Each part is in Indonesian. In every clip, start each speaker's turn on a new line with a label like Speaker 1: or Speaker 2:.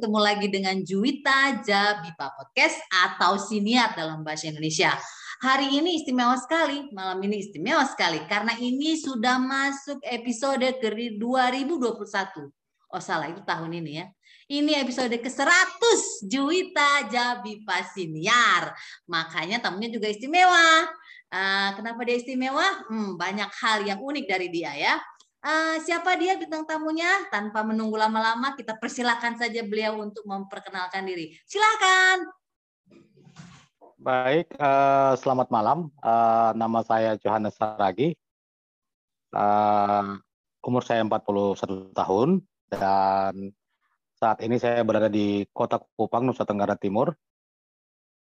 Speaker 1: ketemu lagi dengan Juwita Jabipa Podcast atau Siniar dalam bahasa Indonesia. Hari ini istimewa sekali, malam ini istimewa sekali karena ini sudah masuk episode ke 2021. Oh salah, itu tahun ini ya. Ini episode ke-100 Juwita Jabipa Siniar. Makanya tamunya juga istimewa. Uh, kenapa dia istimewa? Hmm, banyak hal yang unik dari dia ya. Uh, siapa dia bintang tamunya? Tanpa menunggu lama-lama, kita persilakan saja beliau untuk memperkenalkan diri. Silakan.
Speaker 2: Baik, uh, selamat malam. Uh, nama saya Johannes Saragi. Uh, umur saya 41 tahun dan saat ini saya berada di Kota Kupang, Nusa Tenggara Timur.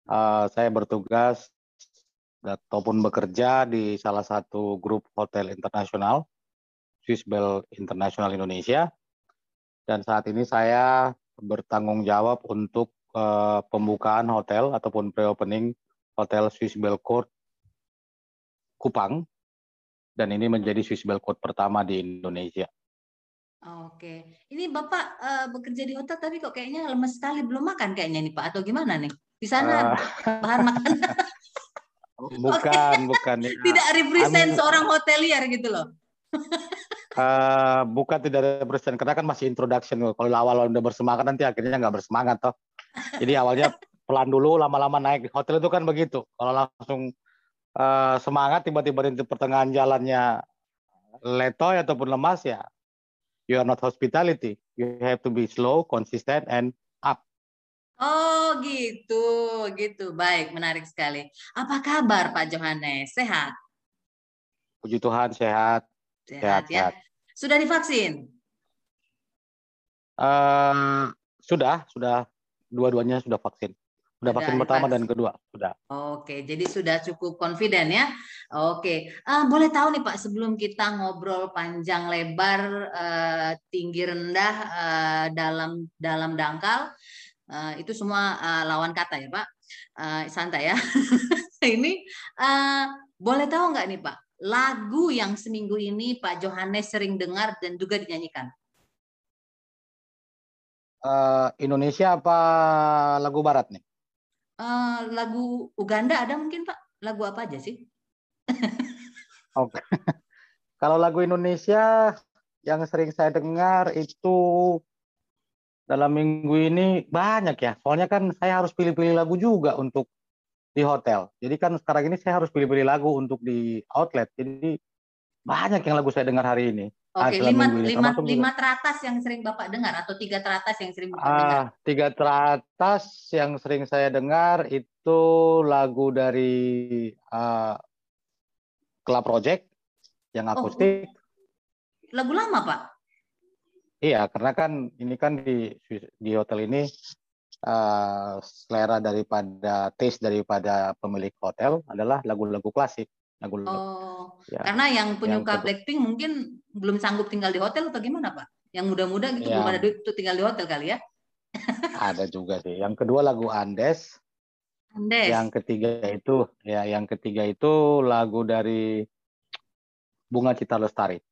Speaker 2: Uh, saya bertugas ataupun bekerja di salah satu grup hotel internasional, Swiss Bell International Indonesia. Dan saat ini saya bertanggung jawab untuk uh, pembukaan hotel ataupun pre-opening hotel Swiss Bell Court Kupang. Dan ini menjadi Swiss Bell Court pertama di Indonesia.
Speaker 1: Oke, ini Bapak uh, bekerja di hotel tapi kok kayaknya lemes sekali belum makan kayaknya nih Pak atau gimana nih? Di sana uh, bahan makan.
Speaker 2: bukan, bukan.
Speaker 1: Ya. Tidak represent I'm, seorang hotelier gitu loh.
Speaker 2: Uh, bukan tidak represent karena kan masih introduction. Kalau awal udah bersemangat nanti akhirnya nggak bersemangat toh. Jadi awalnya pelan dulu, lama-lama naik. Hotel itu kan begitu. Kalau langsung uh, semangat tiba-tiba di pertengahan jalannya letoy ataupun lemas ya you are not hospitality. You have to be slow, consistent, and up.
Speaker 1: Oh gitu, gitu. Baik, menarik sekali. Apa kabar Pak Johannes? Sehat?
Speaker 2: Puji Tuhan, sehat.
Speaker 1: Sehat, sehat ya. Sehat. Sudah divaksin?
Speaker 2: Uh, sudah, sudah. Dua-duanya sudah vaksin. Sudah vaksin pertama dan kedua, sudah.
Speaker 1: Oke, jadi sudah cukup confident ya. Oke, uh, boleh tahu nih Pak, sebelum kita ngobrol panjang lebar, uh, tinggi rendah uh, dalam dalam dangkal, uh, itu semua uh, lawan kata ya Pak. Uh, santai ya. ini uh, boleh tahu nggak nih Pak, lagu yang seminggu ini Pak Johannes sering dengar dan juga dinyanyikan?
Speaker 2: Uh, Indonesia apa lagu Barat nih?
Speaker 1: uh, lagu Uganda ada mungkin Pak? Lagu apa aja sih?
Speaker 2: Oke. Kalau lagu Indonesia yang sering saya dengar itu dalam minggu ini banyak ya. Soalnya kan saya harus pilih-pilih lagu juga untuk di hotel. Jadi kan sekarang ini saya harus pilih-pilih lagu untuk di outlet. Jadi banyak yang lagu saya dengar hari ini.
Speaker 1: Oke, lima, lima, lima teratas yang sering Bapak dengar atau tiga teratas yang sering Bapak ah, dengar?
Speaker 2: Tiga teratas yang sering saya dengar itu lagu dari uh, Club Project yang oh, akustik. Oh,
Speaker 1: lagu lama, Pak?
Speaker 2: Iya, karena kan ini kan di di hotel ini uh, selera daripada taste daripada pemilik hotel adalah lagu-lagu klasik lagu
Speaker 1: Oh, ya. karena yang penyuka yang Blackpink mungkin belum sanggup tinggal di hotel atau gimana Pak? Yang muda-muda gitu ya. belum ada duit untuk tinggal di hotel kali ya?
Speaker 2: ada juga sih. Yang kedua lagu Andes.
Speaker 1: Andes.
Speaker 2: Yang ketiga itu ya, yang ketiga itu lagu dari Bunga Cita Lestari.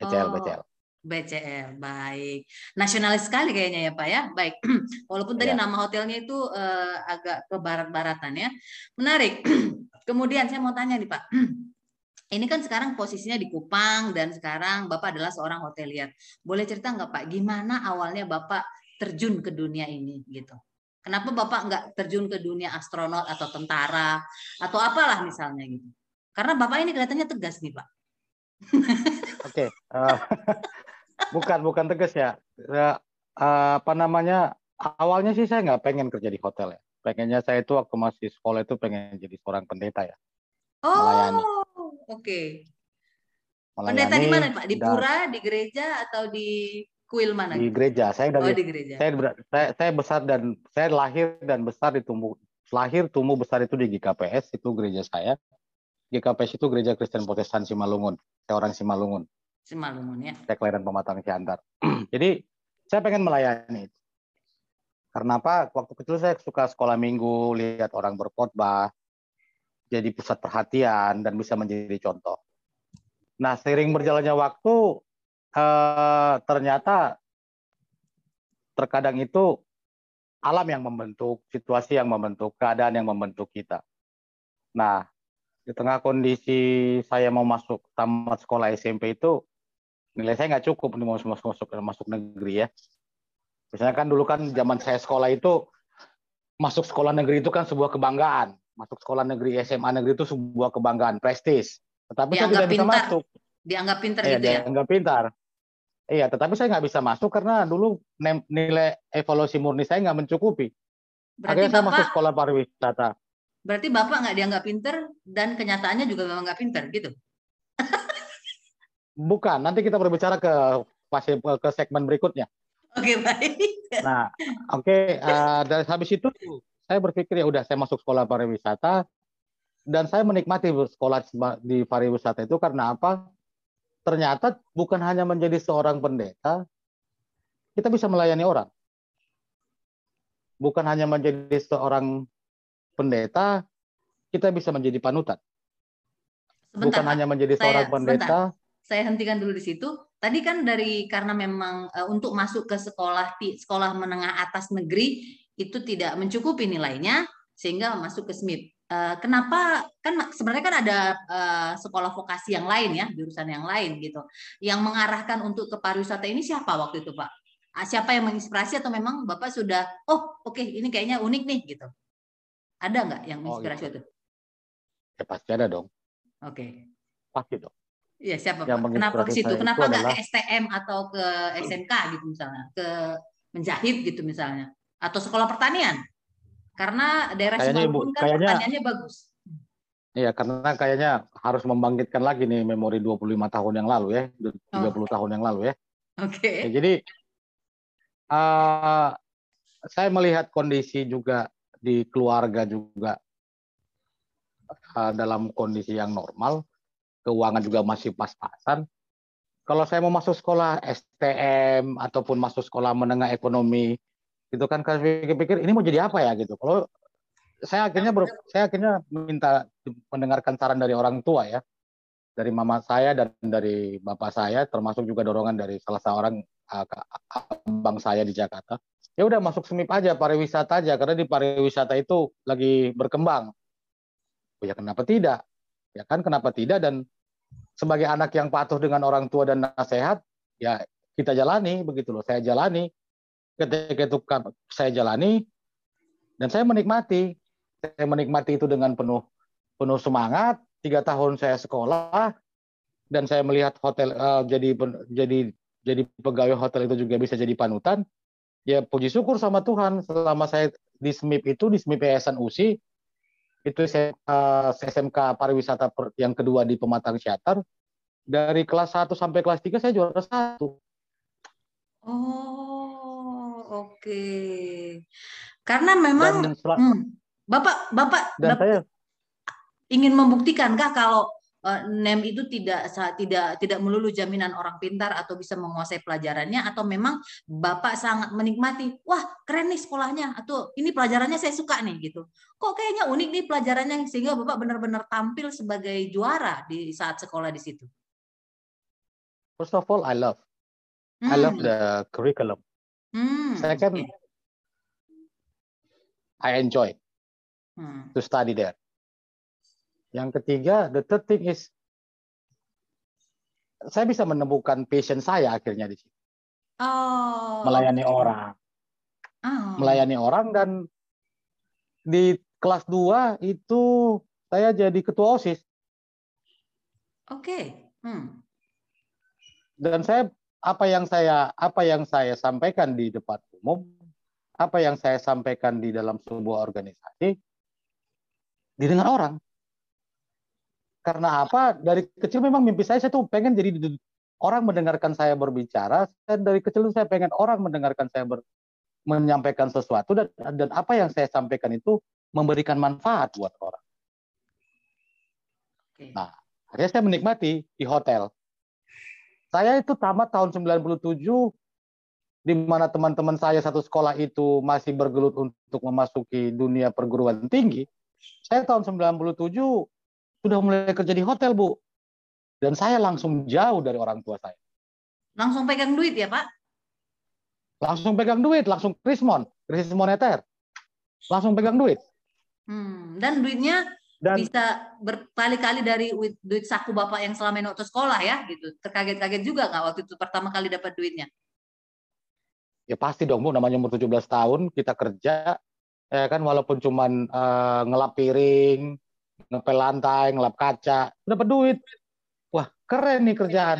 Speaker 2: BCL, oh. BCL.
Speaker 1: BCL, baik. Nasionalis sekali kayaknya ya Pak ya. Baik. Walaupun tadi ya. nama hotelnya itu uh, agak ke barat-baratan ya. Menarik. Kemudian saya mau tanya nih Pak. Ini kan sekarang posisinya di Kupang dan sekarang Bapak adalah seorang hotelier. Boleh cerita nggak Pak, gimana awalnya Bapak terjun ke dunia ini gitu? Kenapa Bapak nggak terjun ke dunia astronot atau tentara atau apalah misalnya gitu? Karena Bapak ini kelihatannya tegas nih Pak.
Speaker 2: Oke, okay. uh, eh, bukan bukan tegas ya. ya uh, apa namanya? Awalnya sih saya nggak pengen kerja di hotel ya. Pengennya saya itu waktu masih sekolah itu pengen jadi seorang pendeta ya.
Speaker 1: Oh, oke. Okay. Pendeta di mana Pak? Di pura, di gereja atau di kuil mana?
Speaker 2: Di gereja. Saya dari oh, di gereja. Saya, saya saya besar dan saya lahir dan besar di tumbuh lahir tumbuh besar itu di GKPS itu gereja saya. GKPS itu gereja Kristen Protestan Simalungun. Saya orang Simalungun.
Speaker 1: Simalungun ya.
Speaker 2: Kelahiran Pematang Siantar. Jadi saya pengen melayani. Karena apa? Waktu kecil saya suka sekolah minggu, lihat orang berkhotbah. jadi pusat perhatian dan bisa menjadi contoh. Nah, seiring berjalannya waktu, eh, ternyata terkadang itu alam yang membentuk, situasi yang membentuk, keadaan yang membentuk kita. Nah, di tengah kondisi saya mau masuk tamat sekolah SMP itu nilai saya nggak cukup nih mau masuk masuk masuk negeri ya. Misalnya kan dulu kan zaman saya sekolah itu masuk sekolah negeri itu kan sebuah kebanggaan. Masuk sekolah negeri SMA negeri itu sebuah kebanggaan, prestis. Tetapi saya tidak bisa masuk.
Speaker 1: Dianggap pintar
Speaker 2: iya,
Speaker 1: gitu ya?
Speaker 2: Dianggap pintar. Iya, tetapi saya nggak bisa masuk karena dulu nilai evaluasi murni saya nggak mencukupi. Berarti Akhirnya Bapak, saya masuk sekolah pariwisata.
Speaker 1: Berarti Bapak nggak dianggap pinter dan kenyataannya juga memang nggak pinter, gitu?
Speaker 2: Bukan, nanti kita berbicara ke ke segmen berikutnya.
Speaker 1: Oke, baik.
Speaker 2: Nah, oke, okay, uh, eh, dari habis itu saya berpikir ya udah saya masuk sekolah pariwisata dan saya menikmati sekolah di pariwisata itu karena apa? ternyata bukan hanya menjadi seorang pendeta, kita bisa melayani orang. Bukan hanya menjadi seorang pendeta, kita bisa menjadi panutan. Sebentar, bukan hanya menjadi saya, seorang pendeta.
Speaker 1: Sebentar. Saya hentikan dulu di situ. Tadi kan dari karena memang uh, untuk masuk ke sekolah sekolah menengah atas negeri itu tidak mencukupi nilainya sehingga masuk ke SMIP. Eh, kenapa kan sebenarnya kan ada uh, sekolah vokasi yang lain ya jurusan yang lain gitu yang mengarahkan untuk ke pariwisata ini siapa waktu itu pak siapa yang menginspirasi atau memang bapak sudah oh oke okay, ini kayaknya unik nih gitu ada nggak yang oh, menginspirasi oh, gitu. itu
Speaker 2: ya pasti ada dong
Speaker 1: oke okay.
Speaker 2: pasti dong
Speaker 1: Iya siapa yang pak? Kenapa ke situ? Kenapa nggak adalah... ke STM atau ke SMK gitu misalnya? Ke menjahit gitu misalnya? Atau sekolah pertanian? Karena daerah Simalungun kan kayaknya, pertanyaannya bagus.
Speaker 2: Iya, karena kayaknya harus membangkitkan lagi nih memori 25 tahun yang lalu ya, 30 oh. tahun yang lalu ya.
Speaker 1: Oke. Okay.
Speaker 2: Ya, jadi uh, saya melihat kondisi juga di keluarga juga uh, dalam kondisi yang normal, keuangan juga masih pas-pasan. Kalau saya mau masuk sekolah STM ataupun masuk sekolah menengah ekonomi gitu kan kan pikir-pikir ini mau jadi apa ya? Gitu. Kalau saya akhirnya ber, saya akhirnya minta mendengarkan saran dari orang tua ya. Dari mama saya dan dari bapak saya termasuk juga dorongan dari salah seorang uh, abang saya di Jakarta. Ya udah masuk semip aja pariwisata aja karena di pariwisata itu lagi berkembang. Ya kenapa tidak? Ya kan kenapa tidak? Dan sebagai anak yang patuh dengan orang tua dan nasihat ya kita jalani begitu loh. Saya jalani. Ketika itu saya jalani dan saya menikmati. Saya menikmati itu dengan penuh penuh semangat. Tiga tahun saya sekolah dan saya melihat hotel uh, jadi jadi jadi pegawai hotel itu juga bisa jadi panutan. Ya puji syukur sama Tuhan. Selama saya di SMIP itu di SMIP Yayasan USI itu saya SMK pariwisata yang kedua di Pematang Siatar dari kelas 1 sampai kelas 3 saya juara satu.
Speaker 1: Oh, oke. Karena memang dan hmm, Bapak Bapak, dan Bapak saya, ingin membuktikan kah kalau NEM itu tidak tidak tidak melulu jaminan orang pintar atau bisa menguasai pelajarannya atau memang Bapak sangat menikmati, wah keren nih sekolahnya atau ini pelajarannya saya suka nih gitu. Kok kayaknya unik nih pelajarannya sehingga Bapak benar-benar tampil sebagai juara di saat sekolah di situ.
Speaker 2: First of all, I love. Hmm. I love the curriculum. Hmm, Second, okay. I enjoy hmm. to study there. Yang ketiga, the third thing is saya bisa menemukan passion saya akhirnya di sini. Oh. Melayani orang. Oh. Melayani orang dan di kelas 2 itu saya jadi ketua OSIS.
Speaker 1: Oke. Okay. Hmm.
Speaker 2: Dan saya apa yang saya apa yang saya sampaikan di depan umum, apa yang saya sampaikan di dalam sebuah organisasi didengar orang. Karena apa? Dari kecil memang mimpi saya saya tuh pengen jadi orang mendengarkan saya berbicara. Saya dari kecil saya pengen orang mendengarkan saya ber, menyampaikan sesuatu dan dan apa yang saya sampaikan itu memberikan manfaat buat orang. Nah, akhirnya saya menikmati di hotel. Saya itu tamat tahun 97 di mana teman-teman saya satu sekolah itu masih bergelut untuk memasuki dunia perguruan tinggi. saya tahun 97 sudah mulai kerja di hotel, Bu. Dan saya langsung jauh dari orang tua saya.
Speaker 1: Langsung pegang duit ya, Pak?
Speaker 2: Langsung pegang duit, langsung krismon, krisis moneter. Langsung pegang duit.
Speaker 1: Hmm, dan duitnya dan, bisa berkali-kali dari duit saku Bapak yang selama ini waktu sekolah ya, gitu. Terkaget-kaget juga nggak waktu itu pertama kali dapat duitnya?
Speaker 2: Ya pasti dong, Bu. Namanya umur 17 tahun, kita kerja, ya kan walaupun cuman uh, ngelap piring, ngepel lantai, ngelap kaca, dapat duit. Wah, keren nih kerjaan.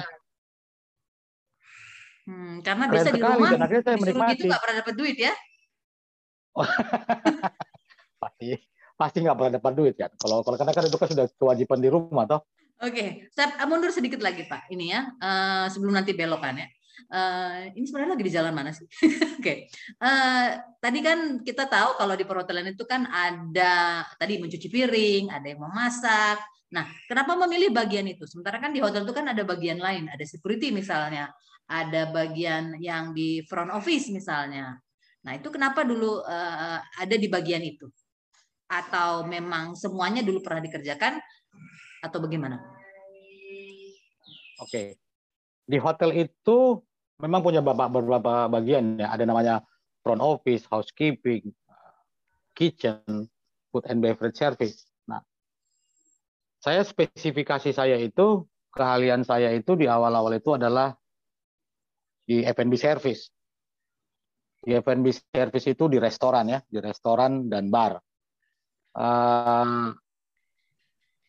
Speaker 1: Hmm, karena keren biasa sekali, di rumah dan akhirnya saya menikmati. gitu nggak pernah dapat duit ya?
Speaker 2: pasti pasti nggak pernah dapat duit kan. Kalau kalau karena kan itu kan sudah kewajiban di rumah toh.
Speaker 1: Oke, okay. saya mundur sedikit lagi Pak. Ini ya, uh, sebelum nanti belokan ya. Uh, ini sebenarnya lagi di jalan mana sih? Oke, okay. uh, tadi kan kita tahu kalau di perhotelan itu kan ada tadi mencuci piring, ada yang memasak, Nah, kenapa memilih bagian itu? Sementara kan di hotel itu kan ada bagian lain, ada security misalnya, ada bagian yang di front office misalnya. Nah, itu kenapa dulu uh, ada di bagian itu? Atau memang semuanya dulu pernah dikerjakan atau bagaimana?
Speaker 2: Oke. Di hotel itu memang punya beberapa bagian ya. Ada namanya front office, housekeeping, kitchen, food and beverage service. Saya spesifikasi saya itu, keahlian saya itu di awal-awal itu adalah di F&B service. Di F&B service itu di restoran ya, di restoran dan bar. Uh,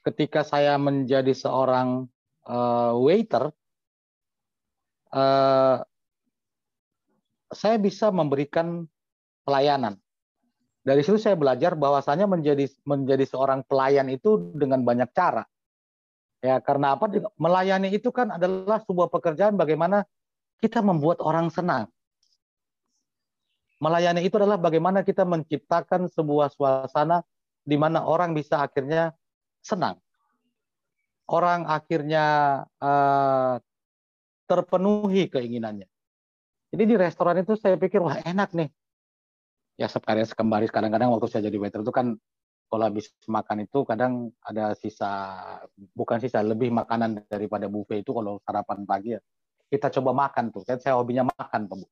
Speaker 2: ketika saya menjadi seorang uh, waiter, uh, saya bisa memberikan pelayanan dari situ saya belajar bahwasanya menjadi menjadi seorang pelayan itu dengan banyak cara. Ya, karena apa? Melayani itu kan adalah sebuah pekerjaan bagaimana kita membuat orang senang. Melayani itu adalah bagaimana kita menciptakan sebuah suasana di mana orang bisa akhirnya senang. Orang akhirnya uh, terpenuhi keinginannya. Jadi di restoran itu saya pikir wah enak nih. Ya sekali sekembari kadang-kadang waktu saya jadi waiter itu kan kalau habis makan itu kadang ada sisa bukan sisa lebih makanan daripada buffet itu kalau sarapan pagi ya. Kita coba makan tuh kan saya hobinya makan tuh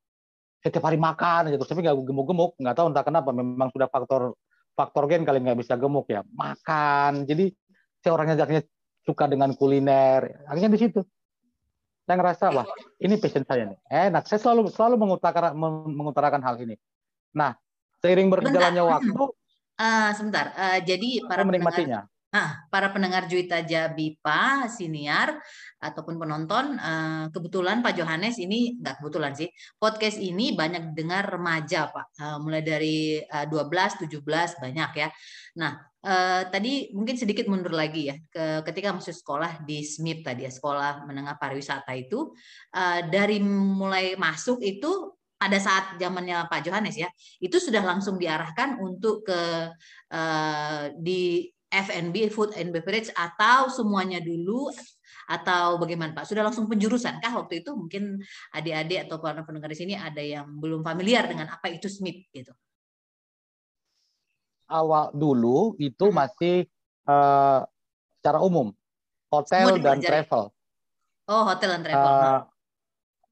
Speaker 2: saya tiap hari makan aja terus tapi nggak gemuk-gemuk nggak tahu entah kenapa memang sudah faktor faktor gen kali nggak bisa gemuk ya makan. Jadi saya orangnya akhirnya suka dengan kuliner akhirnya di situ saya ngerasa wah ini passion saya nih enak saya selalu selalu mengutarakan mengutarakan hal ini nah Seiring berjalannya Bentar. waktu.
Speaker 1: Uh, sebentar. Uh, jadi para menikmatinya. Pendengar, uh, para pendengar Juita Jabipa, siniar ataupun penonton, uh, kebetulan Pak Johannes ini nggak kebetulan sih. Podcast ini banyak dengar remaja, Pak. Uh, mulai dari uh, 12, 17 banyak ya. Nah, uh, tadi mungkin sedikit mundur lagi ya. Ke, ketika masuk sekolah di SMIP tadi ya, sekolah menengah pariwisata itu uh, dari mulai masuk itu pada saat zamannya Pak Johannes ya, itu sudah langsung diarahkan untuk ke uh, di F&B food and beverage atau semuanya dulu atau bagaimana Pak? Sudah langsung penjurusan kah waktu itu? Mungkin adik-adik atau para pendengar di sini ada yang belum familiar dengan apa itu SMIP gitu.
Speaker 2: Awal dulu itu hmm. masih uh, secara umum hotel dan travel.
Speaker 1: Oh, hotel dan travel. Uh,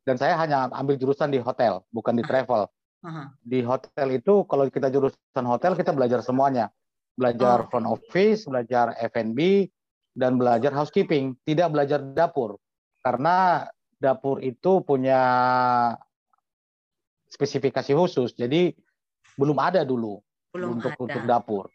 Speaker 2: dan saya hanya ambil jurusan di hotel, bukan di travel. Uh-huh. Di hotel itu kalau kita jurusan hotel kita belajar semuanya. Belajar oh. front office, belajar F&B dan belajar housekeeping, tidak belajar dapur. Karena dapur itu punya spesifikasi khusus. Jadi belum ada dulu belum untuk ada. untuk dapur.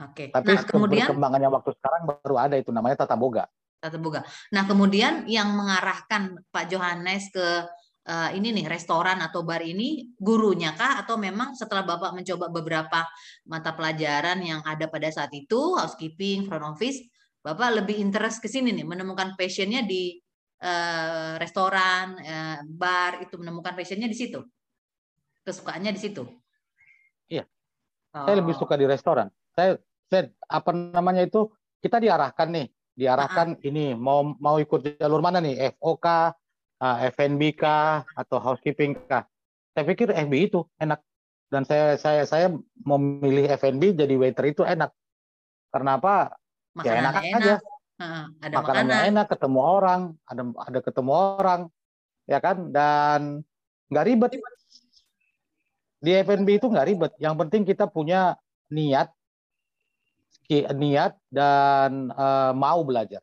Speaker 1: Oke.
Speaker 2: Tapi nah, kemudian perkembangannya waktu sekarang baru ada itu namanya tata boga.
Speaker 1: Tata Boga. Nah, kemudian yang mengarahkan Pak Johannes ke uh, ini nih restoran atau bar ini gurunya kah atau memang setelah Bapak mencoba beberapa mata pelajaran yang ada pada saat itu housekeeping, front office, Bapak lebih interest ke sini nih menemukan passionnya di uh, restoran, uh, bar itu menemukan passionnya di situ. Kesukaannya di situ.
Speaker 2: Iya. Oh. Saya lebih suka di restoran. Saya saya apa namanya itu kita diarahkan nih diarahkan uh-huh. ini mau mau ikut jalur mana nih FOK, uh, FNB kah atau housekeeping kah? Saya pikir FB itu enak dan saya saya saya memilih FNB jadi waiter itu enak. Karena apa? ya enak,
Speaker 1: Makanannya
Speaker 2: aja.
Speaker 1: enak. Heeh, ada
Speaker 2: Makanannya
Speaker 1: makanan.
Speaker 2: enak, ketemu orang, ada ada ketemu orang, ya kan? Dan nggak ribet. Di F&B itu nggak ribet. Yang penting kita punya niat, niat dan eh, mau belajar.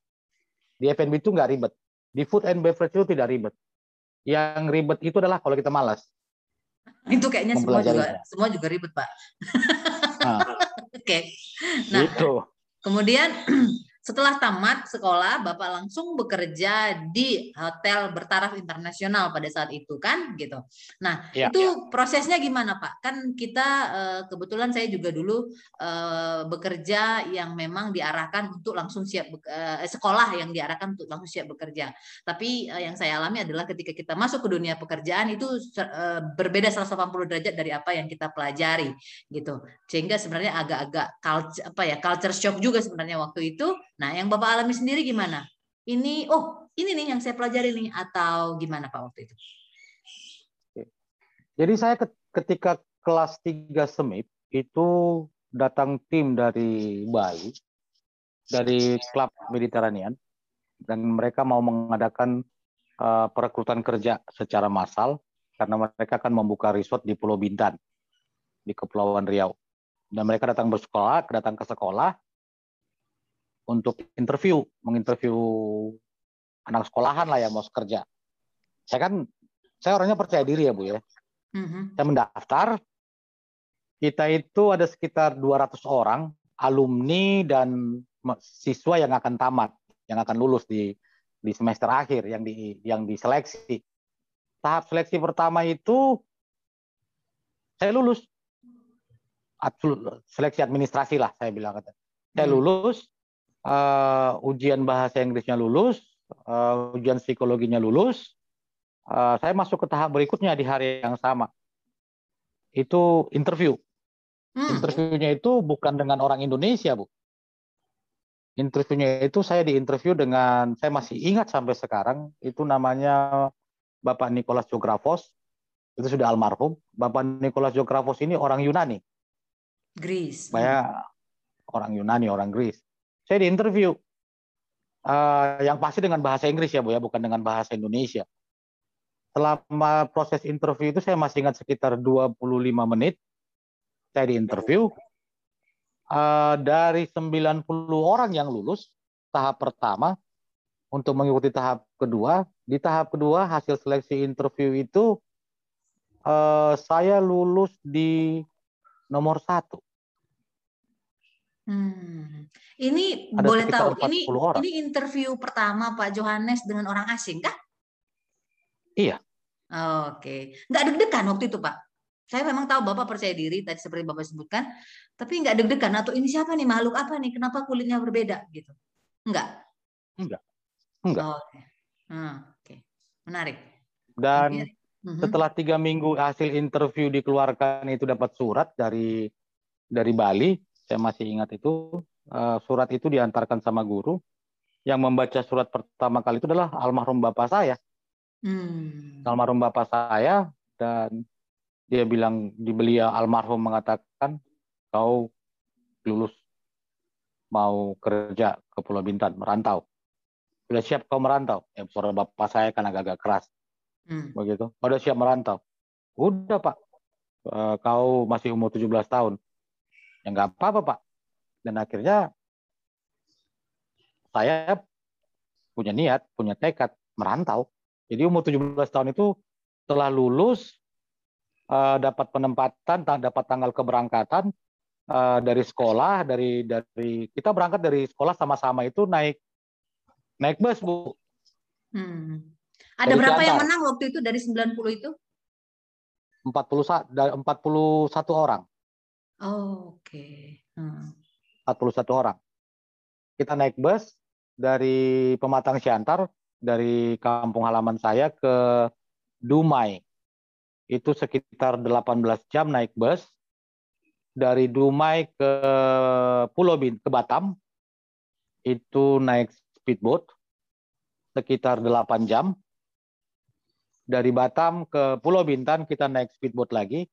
Speaker 2: Di F&B itu nggak ribet. Di food and beverage itu tidak ribet. Yang ribet itu adalah kalau kita malas.
Speaker 1: Itu kayaknya semua juga semua juga ribet, Pak.
Speaker 2: Nah,
Speaker 1: Oke. Nah,
Speaker 2: gitu.
Speaker 1: Kemudian setelah tamat sekolah, Bapak langsung bekerja di hotel bertaraf internasional pada saat itu kan, gitu. Nah,
Speaker 2: Ya.
Speaker 1: itu prosesnya gimana Pak? Kan kita eh, kebetulan saya juga dulu eh, bekerja yang memang diarahkan untuk langsung siap eh, sekolah yang diarahkan untuk langsung siap bekerja. Tapi yang saya alami adalah ketika kita masuk ke dunia pekerjaan itu berbeda 180 derajat dari apa yang kita pelajari, gitu sehingga sebenarnya agak-agak culture apa ya culture shock juga sebenarnya waktu itu. Nah, yang Bapak alami sendiri gimana? Ini oh, ini nih yang saya pelajari nih atau gimana Pak waktu itu?
Speaker 2: Jadi saya ket- ketika kelas 3 semip itu datang tim dari Bali, dari klub Mediterranean, dan mereka mau mengadakan eh, perekrutan kerja secara massal karena mereka akan membuka resort di Pulau Bintan di Kepulauan Riau. Dan mereka datang bersekolah, datang ke sekolah untuk interview, menginterview anak sekolahan lah yang mau kerja. Saya kan, saya orangnya percaya diri ya Bu ya
Speaker 1: Mhm.
Speaker 2: saya mendaftar. Kita itu ada sekitar 200 orang alumni dan siswa yang akan tamat, yang akan lulus di di semester akhir yang di yang diseleksi. Tahap seleksi pertama itu saya lulus. Seleksi administrasi lah saya bilang kata. Saya
Speaker 1: Hmm.
Speaker 2: lulus eh, ujian bahasa Inggrisnya lulus, eh, ujian psikologinya lulus. Eh, saya masuk ke tahap berikutnya di hari yang sama. Itu interview.
Speaker 1: Hmm.
Speaker 2: Interviewnya itu bukan dengan orang Indonesia, Bu. Interviewnya itu saya diinterview dengan, saya masih ingat sampai sekarang, itu namanya Bapak Nikolas Geografos, itu sudah almarhum. Bapak Nikolas Geografos ini orang Yunani.
Speaker 1: Greece.
Speaker 2: Saya orang Yunani, orang Greece. Saya diinterview. Eh, yang pasti dengan bahasa Inggris ya, Bu ya, bukan dengan bahasa Indonesia. Selama proses interview itu saya masih ingat sekitar 25 menit. Saya diinterview. Eh, dari 90 orang yang lulus tahap pertama untuk mengikuti tahap kedua, di tahap kedua hasil seleksi interview itu eh, saya lulus di nomor satu.
Speaker 1: Hmm. Ini
Speaker 2: Ada
Speaker 1: boleh tahu ini
Speaker 2: 40 orang.
Speaker 1: ini interview pertama Pak Johannes dengan orang asing kah?
Speaker 2: Iya.
Speaker 1: Oke, nggak deg-degan waktu itu Pak. Saya memang tahu Bapak percaya diri tadi seperti Bapak sebutkan, tapi nggak deg-degan atau ini siapa nih makhluk apa nih? Kenapa kulitnya berbeda gitu? Enggak.
Speaker 2: Enggak. Enggak.
Speaker 1: Oke. Hmm, oke. Menarik.
Speaker 2: Dan
Speaker 1: Mhm.
Speaker 2: setelah tiga minggu hasil interview dikeluarkan itu dapat surat dari dari Bali, saya masih ingat itu surat itu diantarkan sama guru. Yang membaca surat pertama kali itu adalah almarhum bapak saya,
Speaker 1: Hmm.
Speaker 2: almarhum bapak saya dan dia bilang di beliau almarhum mengatakan kau lulus mau kerja ke Pulau Bintan merantau. Sudah siap kau merantau? Ya, suara bapak saya kan agak-agak keras.
Speaker 1: Hmm.
Speaker 2: begitu. Oh, Udah siap merantau. Udah Pak, Eh, kau masih umur 17 tahun. Ya nggak apa-apa Pak. Dan akhirnya saya punya niat, punya tekad merantau. Jadi umur 17 tahun itu setelah lulus, eh, dapat penempatan, ta- dapat tanggal keberangkatan eh, dari sekolah, dari dari kita berangkat dari sekolah sama-sama itu naik naik bus Bu.
Speaker 1: Hmm. Ada
Speaker 2: Dari
Speaker 1: berapa yang
Speaker 2: Ciantar.
Speaker 1: menang waktu itu dari 90 itu?
Speaker 2: 41 da- 41 orang.
Speaker 1: Oh, Oke. Hmm.
Speaker 2: 41 orang. Kita naik bus dari Pematang Siantar, dari kampung halaman saya ke Dumai. Itu sekitar 18 jam naik bus. Dari Dumai ke Pulau Bin, ke Batam, itu naik speedboat sekitar 8 jam. Dari Batam ke Pulau Bintan kita naik speedboat lagi,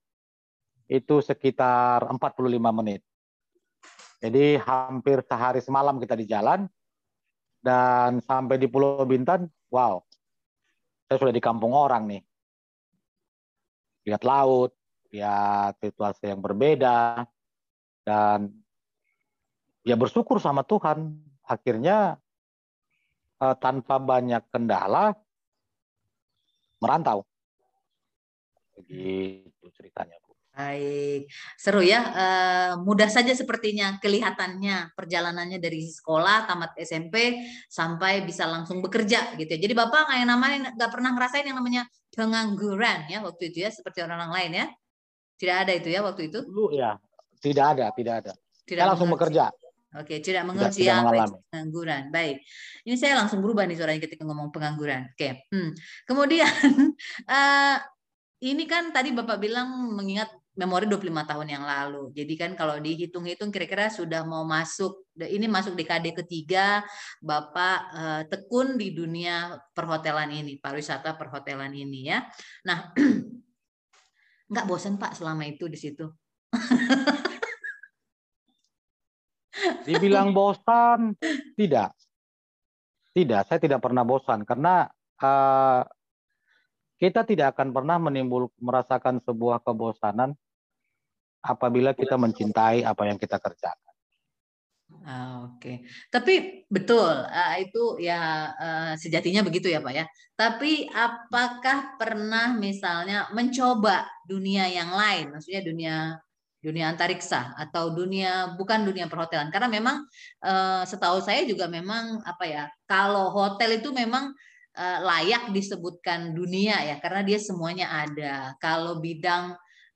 Speaker 2: itu sekitar 45 menit. Jadi hampir sehari semalam kita di jalan dan sampai di Pulau Bintan, wow, saya sudah di kampung orang nih. Lihat laut, lihat situasi yang berbeda, dan ya bersyukur sama Tuhan. Akhirnya eh, tanpa banyak kendala merantau. Begitu ceritanya.
Speaker 1: Baik, seru ya. Uh, mudah saja sepertinya kelihatannya perjalanannya dari sekolah tamat SMP sampai bisa langsung bekerja gitu. ya. Jadi bapak nggak yang namanya nggak pernah ngerasain yang namanya pengangguran ya waktu itu ya seperti orang-orang lain ya. Tidak ada itu ya waktu itu?
Speaker 2: Dulu ya, tidak ada, tidak ada. Tidak saya langsung bekerja.
Speaker 1: Oke, tidak mengerti tidak, ya pengangguran. Baik, ini saya langsung berubah nih suaranya ketika ngomong pengangguran. Oke, hmm. kemudian uh, ini kan tadi bapak bilang mengingat memori 25 tahun yang lalu. Jadi kan kalau dihitung-hitung kira-kira sudah mau masuk ini masuk dekade ketiga Bapak eh, tekun di dunia perhotelan ini, pariwisata perhotelan ini ya. Nah, nggak bosan Pak selama itu di situ?
Speaker 2: Dibilang bosan, tidak. Tidak, saya tidak pernah bosan karena uh, kita tidak akan pernah menimbul merasakan sebuah kebosanan apabila kita mencintai apa yang kita kerjakan.
Speaker 1: Ah, Oke, okay. tapi betul uh, itu ya uh, sejatinya begitu ya Pak ya. Tapi apakah pernah misalnya mencoba dunia yang lain, maksudnya dunia dunia antariksa atau dunia bukan dunia perhotelan? Karena memang uh, setahu saya juga memang apa ya, kalau hotel itu memang uh, layak disebutkan dunia ya, karena dia semuanya ada. Kalau bidang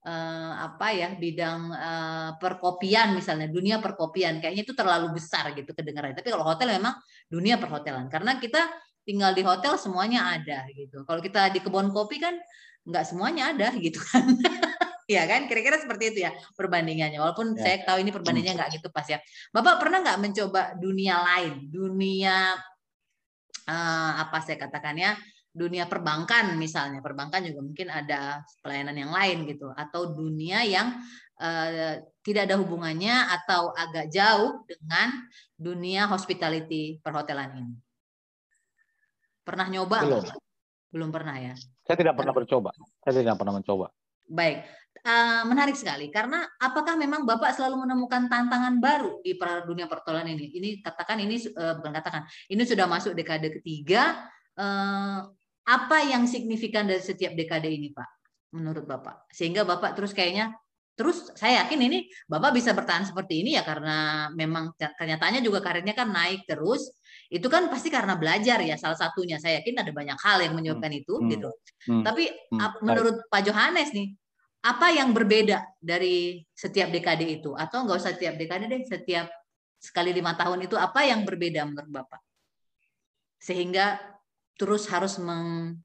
Speaker 1: uh, apa ya bidang uh, perkopian misalnya dunia perkopian. Kayaknya itu terlalu besar gitu kedengaran tapi kalau hotel memang dunia perhotelan. Karena kita tinggal di hotel semuanya ada gitu. Kalau kita di kebun kopi kan nggak semuanya ada gitu kan. Ya kan? Kira-kira seperti itu ya perbandingannya. Walaupun ya. saya tahu ini perbandingannya nggak gitu pas ya. Bapak pernah nggak mencoba dunia lain? Dunia uh, apa saya katakannya dunia perbankan misalnya. Perbankan juga mungkin ada pelayanan yang lain gitu. Atau dunia yang uh, tidak ada hubungannya atau agak jauh dengan dunia hospitality perhotelan ini. Pernah nyoba
Speaker 2: belum.
Speaker 1: belum pernah ya?
Speaker 2: Saya tidak pernah bercoba saya tidak pernah mencoba.
Speaker 1: Baik. Uh, menarik sekali. Karena apakah memang bapak selalu menemukan tantangan baru di dunia perhotelan ini? Ini katakan ini uh, bukan katakan ini sudah masuk dekade ketiga apa yang signifikan dari setiap dekade ini, Pak? Menurut Bapak. Sehingga Bapak terus kayaknya terus saya yakin ini Bapak bisa bertahan seperti ini ya karena memang kenyataannya juga karirnya kan naik terus. Itu kan pasti karena belajar ya salah satunya. Saya yakin ada banyak hal yang menyebabkan itu hmm. gitu. Hmm. Tapi hmm. menurut Pak Johannes nih, apa yang berbeda dari setiap dekade itu? Atau enggak usah setiap dekade deh, setiap sekali lima tahun itu apa yang berbeda menurut Bapak? Sehingga terus harus meng,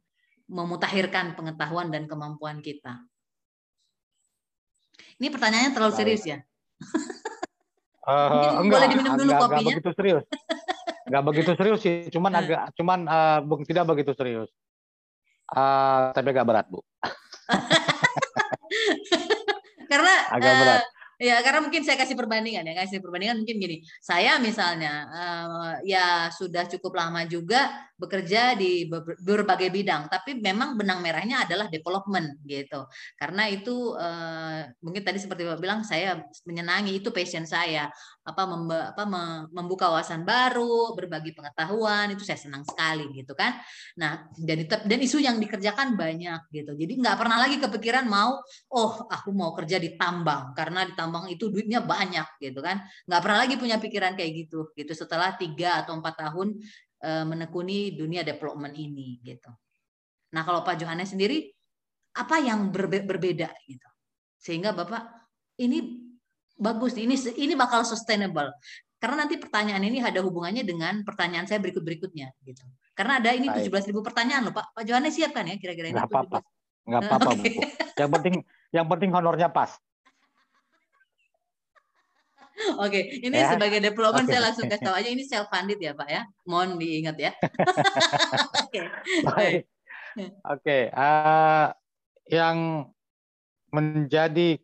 Speaker 1: memutahirkan pengetahuan dan kemampuan kita. Ini pertanyaannya terlalu serius ya?
Speaker 2: Uh, enggak, boleh diminum dulu enggak, kopinya. Enggak begitu serius. Enggak begitu serius sih, cuman eh. agak cuman uh, tidak begitu serius. Uh, tapi agak berat, Bu.
Speaker 1: Karena agak berat. Ya, karena mungkin saya kasih perbandingan ya, kasih perbandingan mungkin gini. Saya misalnya uh, ya sudah cukup lama juga bekerja di berbagai bidang, tapi memang benang merahnya adalah development gitu. Karena itu uh, mungkin tadi seperti Bapak bilang saya menyenangi itu passion saya. Apa, memba, apa membuka wawasan baru, berbagi pengetahuan itu saya senang sekali gitu kan. Nah, dan dan isu yang dikerjakan banyak gitu. Jadi nggak pernah lagi kepikiran mau oh aku mau kerja di tambang karena di tambang itu duitnya banyak gitu kan nggak pernah lagi punya pikiran kayak gitu gitu setelah tiga atau empat tahun e, menekuni dunia development ini gitu nah kalau Pak Johannes sendiri apa yang berbe berbeda gitu sehingga bapak ini bagus ini ini bakal sustainable karena nanti pertanyaan ini ada hubungannya dengan pertanyaan saya berikut berikutnya gitu karena ada ini tujuh belas ribu pertanyaan loh Pak Pak Johannes siapkan ya kira-kira ini
Speaker 2: nggak apa-apa nggak apa-apa okay. yang penting yang penting honornya pas
Speaker 1: Oke, ini ya. sebagai development okay. saya langsung kasih tahu aja ini self funded ya Pak ya. Mohon diingat ya.
Speaker 2: Oke. Oke, uh, yang menjadi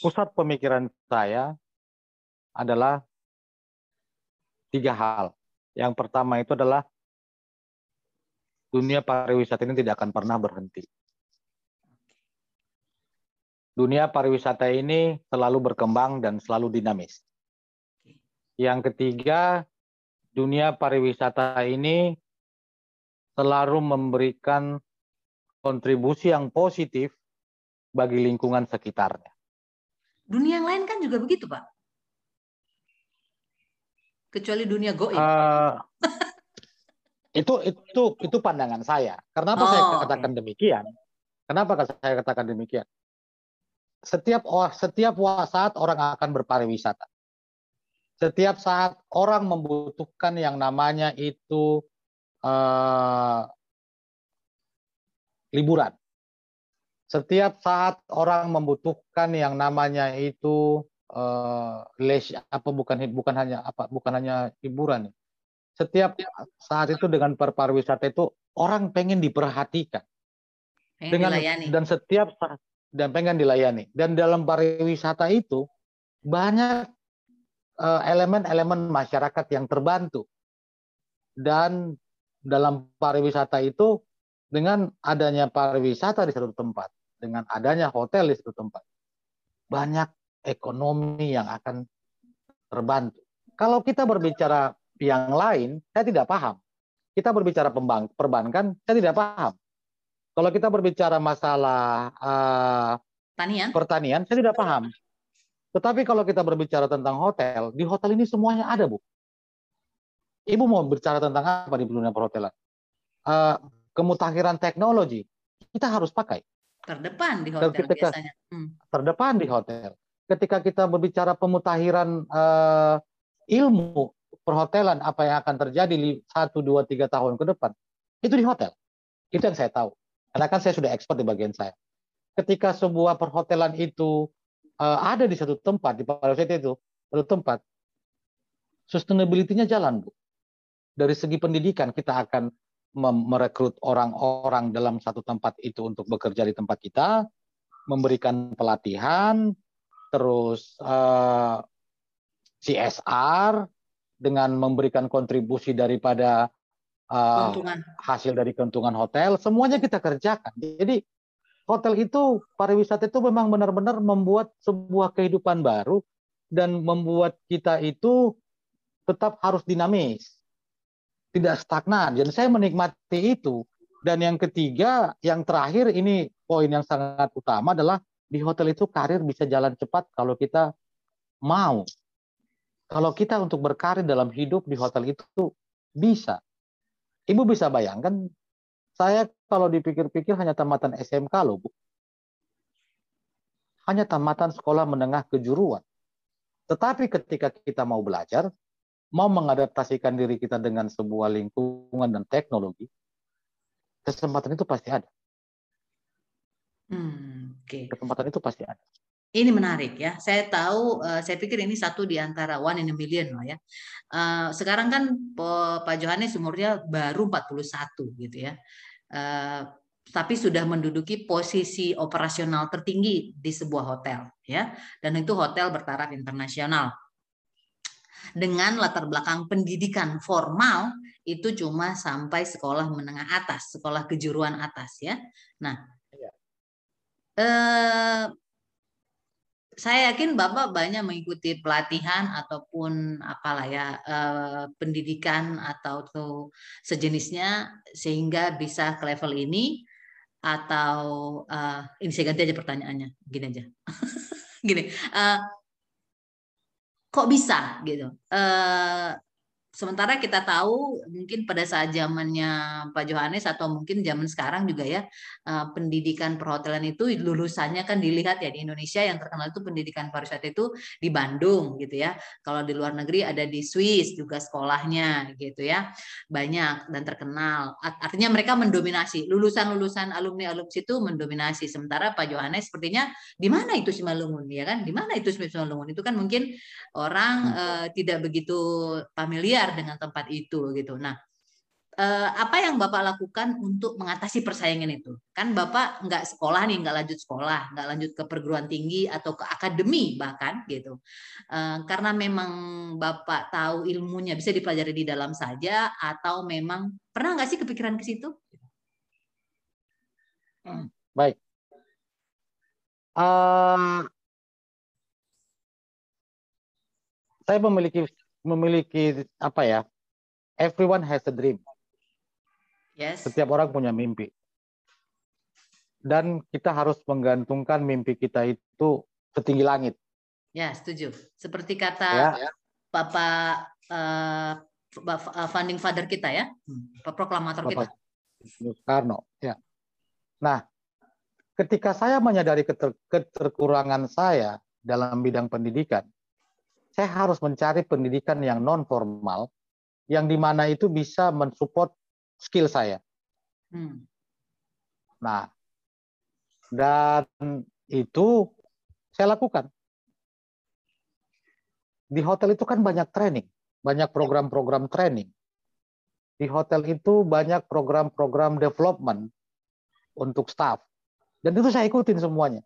Speaker 2: pusat pemikiran saya adalah tiga hal. Yang pertama itu adalah dunia pariwisata ini tidak akan pernah berhenti. Dunia pariwisata ini selalu berkembang dan selalu dinamis. Yang ketiga, dunia pariwisata ini selalu memberikan kontribusi yang positif bagi lingkungan sekitarnya.
Speaker 1: Dunia yang lain kan juga begitu, Pak. Kecuali dunia goib. Uh,
Speaker 2: itu itu itu pandangan saya. Kenapa oh, saya katakan okay. demikian? Kenapa saya katakan demikian? Setiap setiap saat orang akan berpariwisata. Setiap saat orang membutuhkan yang namanya itu uh, liburan. Setiap saat orang membutuhkan yang namanya itu uh, les apa bukan bukan hanya apa bukan hanya hiburan setiap saat itu dengan pariwisata itu orang pengen diperhatikan. Pengen dengan dilayani. dan setiap saat dan pengen dilayani. Dan dalam pariwisata itu banyak eh, elemen-elemen uh, masyarakat yang terbantu. Dan dalam pariwisata itu dengan adanya pariwisata di satu tempat dengan adanya hotel di satu tempat banyak ekonomi yang akan terbantu kalau kita berbicara yang lain, saya tidak paham. Kita berbicara pembang, perbankan, saya tidak paham. Kalau kita berbicara masalah uh, pertanian, pertanian, saya tidak paham. Tetapi kalau kita berbicara tentang hotel, di hotel ini semuanya ada, Bu. Ibu mau bicara tentang apa di dunia perhotelan? Uh, kemutakhiran teknologi, kita harus pakai.
Speaker 1: Terdepan di hotel ketika, biasanya.
Speaker 2: Hmm. Terdepan di hotel. Ketika kita berbicara pemutakhiran uh, ilmu, perhotelan apa yang akan terjadi satu dua tiga tahun ke depan itu di hotel itu yang saya tahu karena kan saya sudah ekspor di bagian saya ketika sebuah perhotelan itu uh, ada di satu tempat di pariwisata itu satu tempat sustainability-nya jalan bu dari segi pendidikan kita akan merekrut orang-orang dalam satu tempat itu untuk bekerja di tempat kita memberikan pelatihan terus uh, eh, CSR dengan memberikan kontribusi daripada uh, hasil dari keuntungan hotel, semuanya kita kerjakan. Jadi hotel itu pariwisata itu memang benar-benar membuat sebuah kehidupan baru dan membuat kita itu tetap harus dinamis, tidak stagnan. Dan saya menikmati itu. Dan yang ketiga, yang terakhir ini poin yang sangat utama adalah di hotel itu karir bisa jalan cepat kalau kita mau kalau kita untuk berkarir dalam hidup di hotel itu bisa. Ibu bisa bayangkan, saya kalau dipikir-pikir hanya tamatan SMK loh, Bu. Hanya tamatan sekolah menengah kejuruan. Tetapi ketika kita mau belajar, mau mengadaptasikan diri kita dengan sebuah lingkungan dan teknologi, kesempatan itu pasti ada.
Speaker 1: Hmm,
Speaker 2: okay. Kesempatan itu pasti ada.
Speaker 1: Ini menarik ya. Saya tahu, uh, saya pikir ini satu di antara one in a million lah ya. Uh, sekarang kan Pak Johannes umurnya baru 41 gitu ya. Tapi sudah menduduki posisi operasional tertinggi di sebuah hotel ya. Dan itu hotel bertaraf internasional. Dengan latar belakang pendidikan formal itu cuma sampai sekolah menengah atas, sekolah kejuruan atas ya. Nah, ya. eh, saya yakin Bapak banyak mengikuti pelatihan ataupun apalah ya eh, pendidikan atau tuh sejenisnya sehingga bisa ke level ini atau uh, ini saya ganti aja pertanyaannya gini aja gini uh, kok bisa gitu. Uh, Sementara kita tahu mungkin pada saat zamannya Pak Johannes atau mungkin zaman sekarang juga ya eh, pendidikan perhotelan itu lulusannya kan dilihat ya di Indonesia yang terkenal itu pendidikan pariwisata itu di Bandung gitu ya. Kalau di luar negeri ada di Swiss juga sekolahnya gitu ya. Banyak dan terkenal. Artinya mereka mendominasi lulusan-lulusan alumni-alumni itu mendominasi. Sementara Pak Johannes sepertinya di mana itu Simalungun ya kan? Di mana itu Simalungun? Itu kan mungkin orang uh, tidak begitu familiar dengan tempat itu gitu. Nah, eh, apa yang Bapak lakukan untuk mengatasi persaingan itu? Kan Bapak nggak sekolah nih, nggak lanjut sekolah, nggak lanjut ke perguruan tinggi atau ke akademi bahkan gitu. Eh, karena memang Bapak tahu ilmunya bisa dipelajari di dalam saja atau memang pernah nggak sih kepikiran ke situ?
Speaker 2: Hmm, baik. Uh, saya memiliki memiliki apa ya? Everyone has a dream.
Speaker 1: Yes.
Speaker 2: Setiap orang punya mimpi. Dan kita harus menggantungkan mimpi kita itu setinggi langit.
Speaker 1: Ya, setuju. Seperti kata ya. Bapak uh, founding father kita ya, Pak proklamator Bapak
Speaker 2: kita. Soekarno, ya. Nah, ketika saya menyadari keter keterkurangan saya dalam bidang pendidikan, saya harus mencari pendidikan yang non formal, yang di mana itu bisa mensupport skill saya. Hmm. Nah, dan itu saya lakukan. Di hotel itu kan banyak training, banyak program-program training. Di hotel itu banyak program-program development untuk staff. Dan itu saya ikutin semuanya.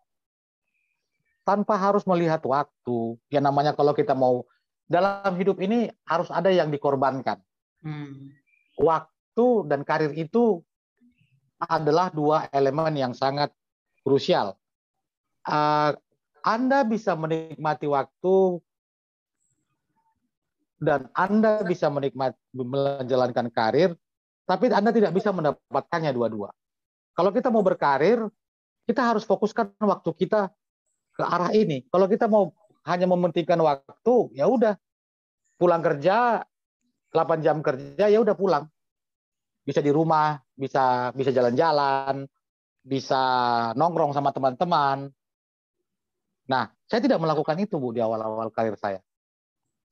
Speaker 2: Tanpa harus melihat waktu. Ya namanya kalau kita mau dalam hidup ini harus ada yang dikorbankan. Hmm. Waktu dan karir itu adalah dua elemen yang sangat krusial. Uh, anda bisa menikmati waktu dan Anda bisa menikmati menjalankan karir, tapi Anda tidak bisa mendapatkannya dua-dua. Kalau kita mau berkarir, kita harus fokuskan waktu kita ke arah ini. Kalau kita mau hanya mementingkan waktu, ya udah pulang kerja 8 jam kerja ya udah pulang bisa di rumah, bisa bisa jalan-jalan, bisa nongkrong sama teman-teman. Nah, saya tidak melakukan itu Bu di awal-awal karir saya.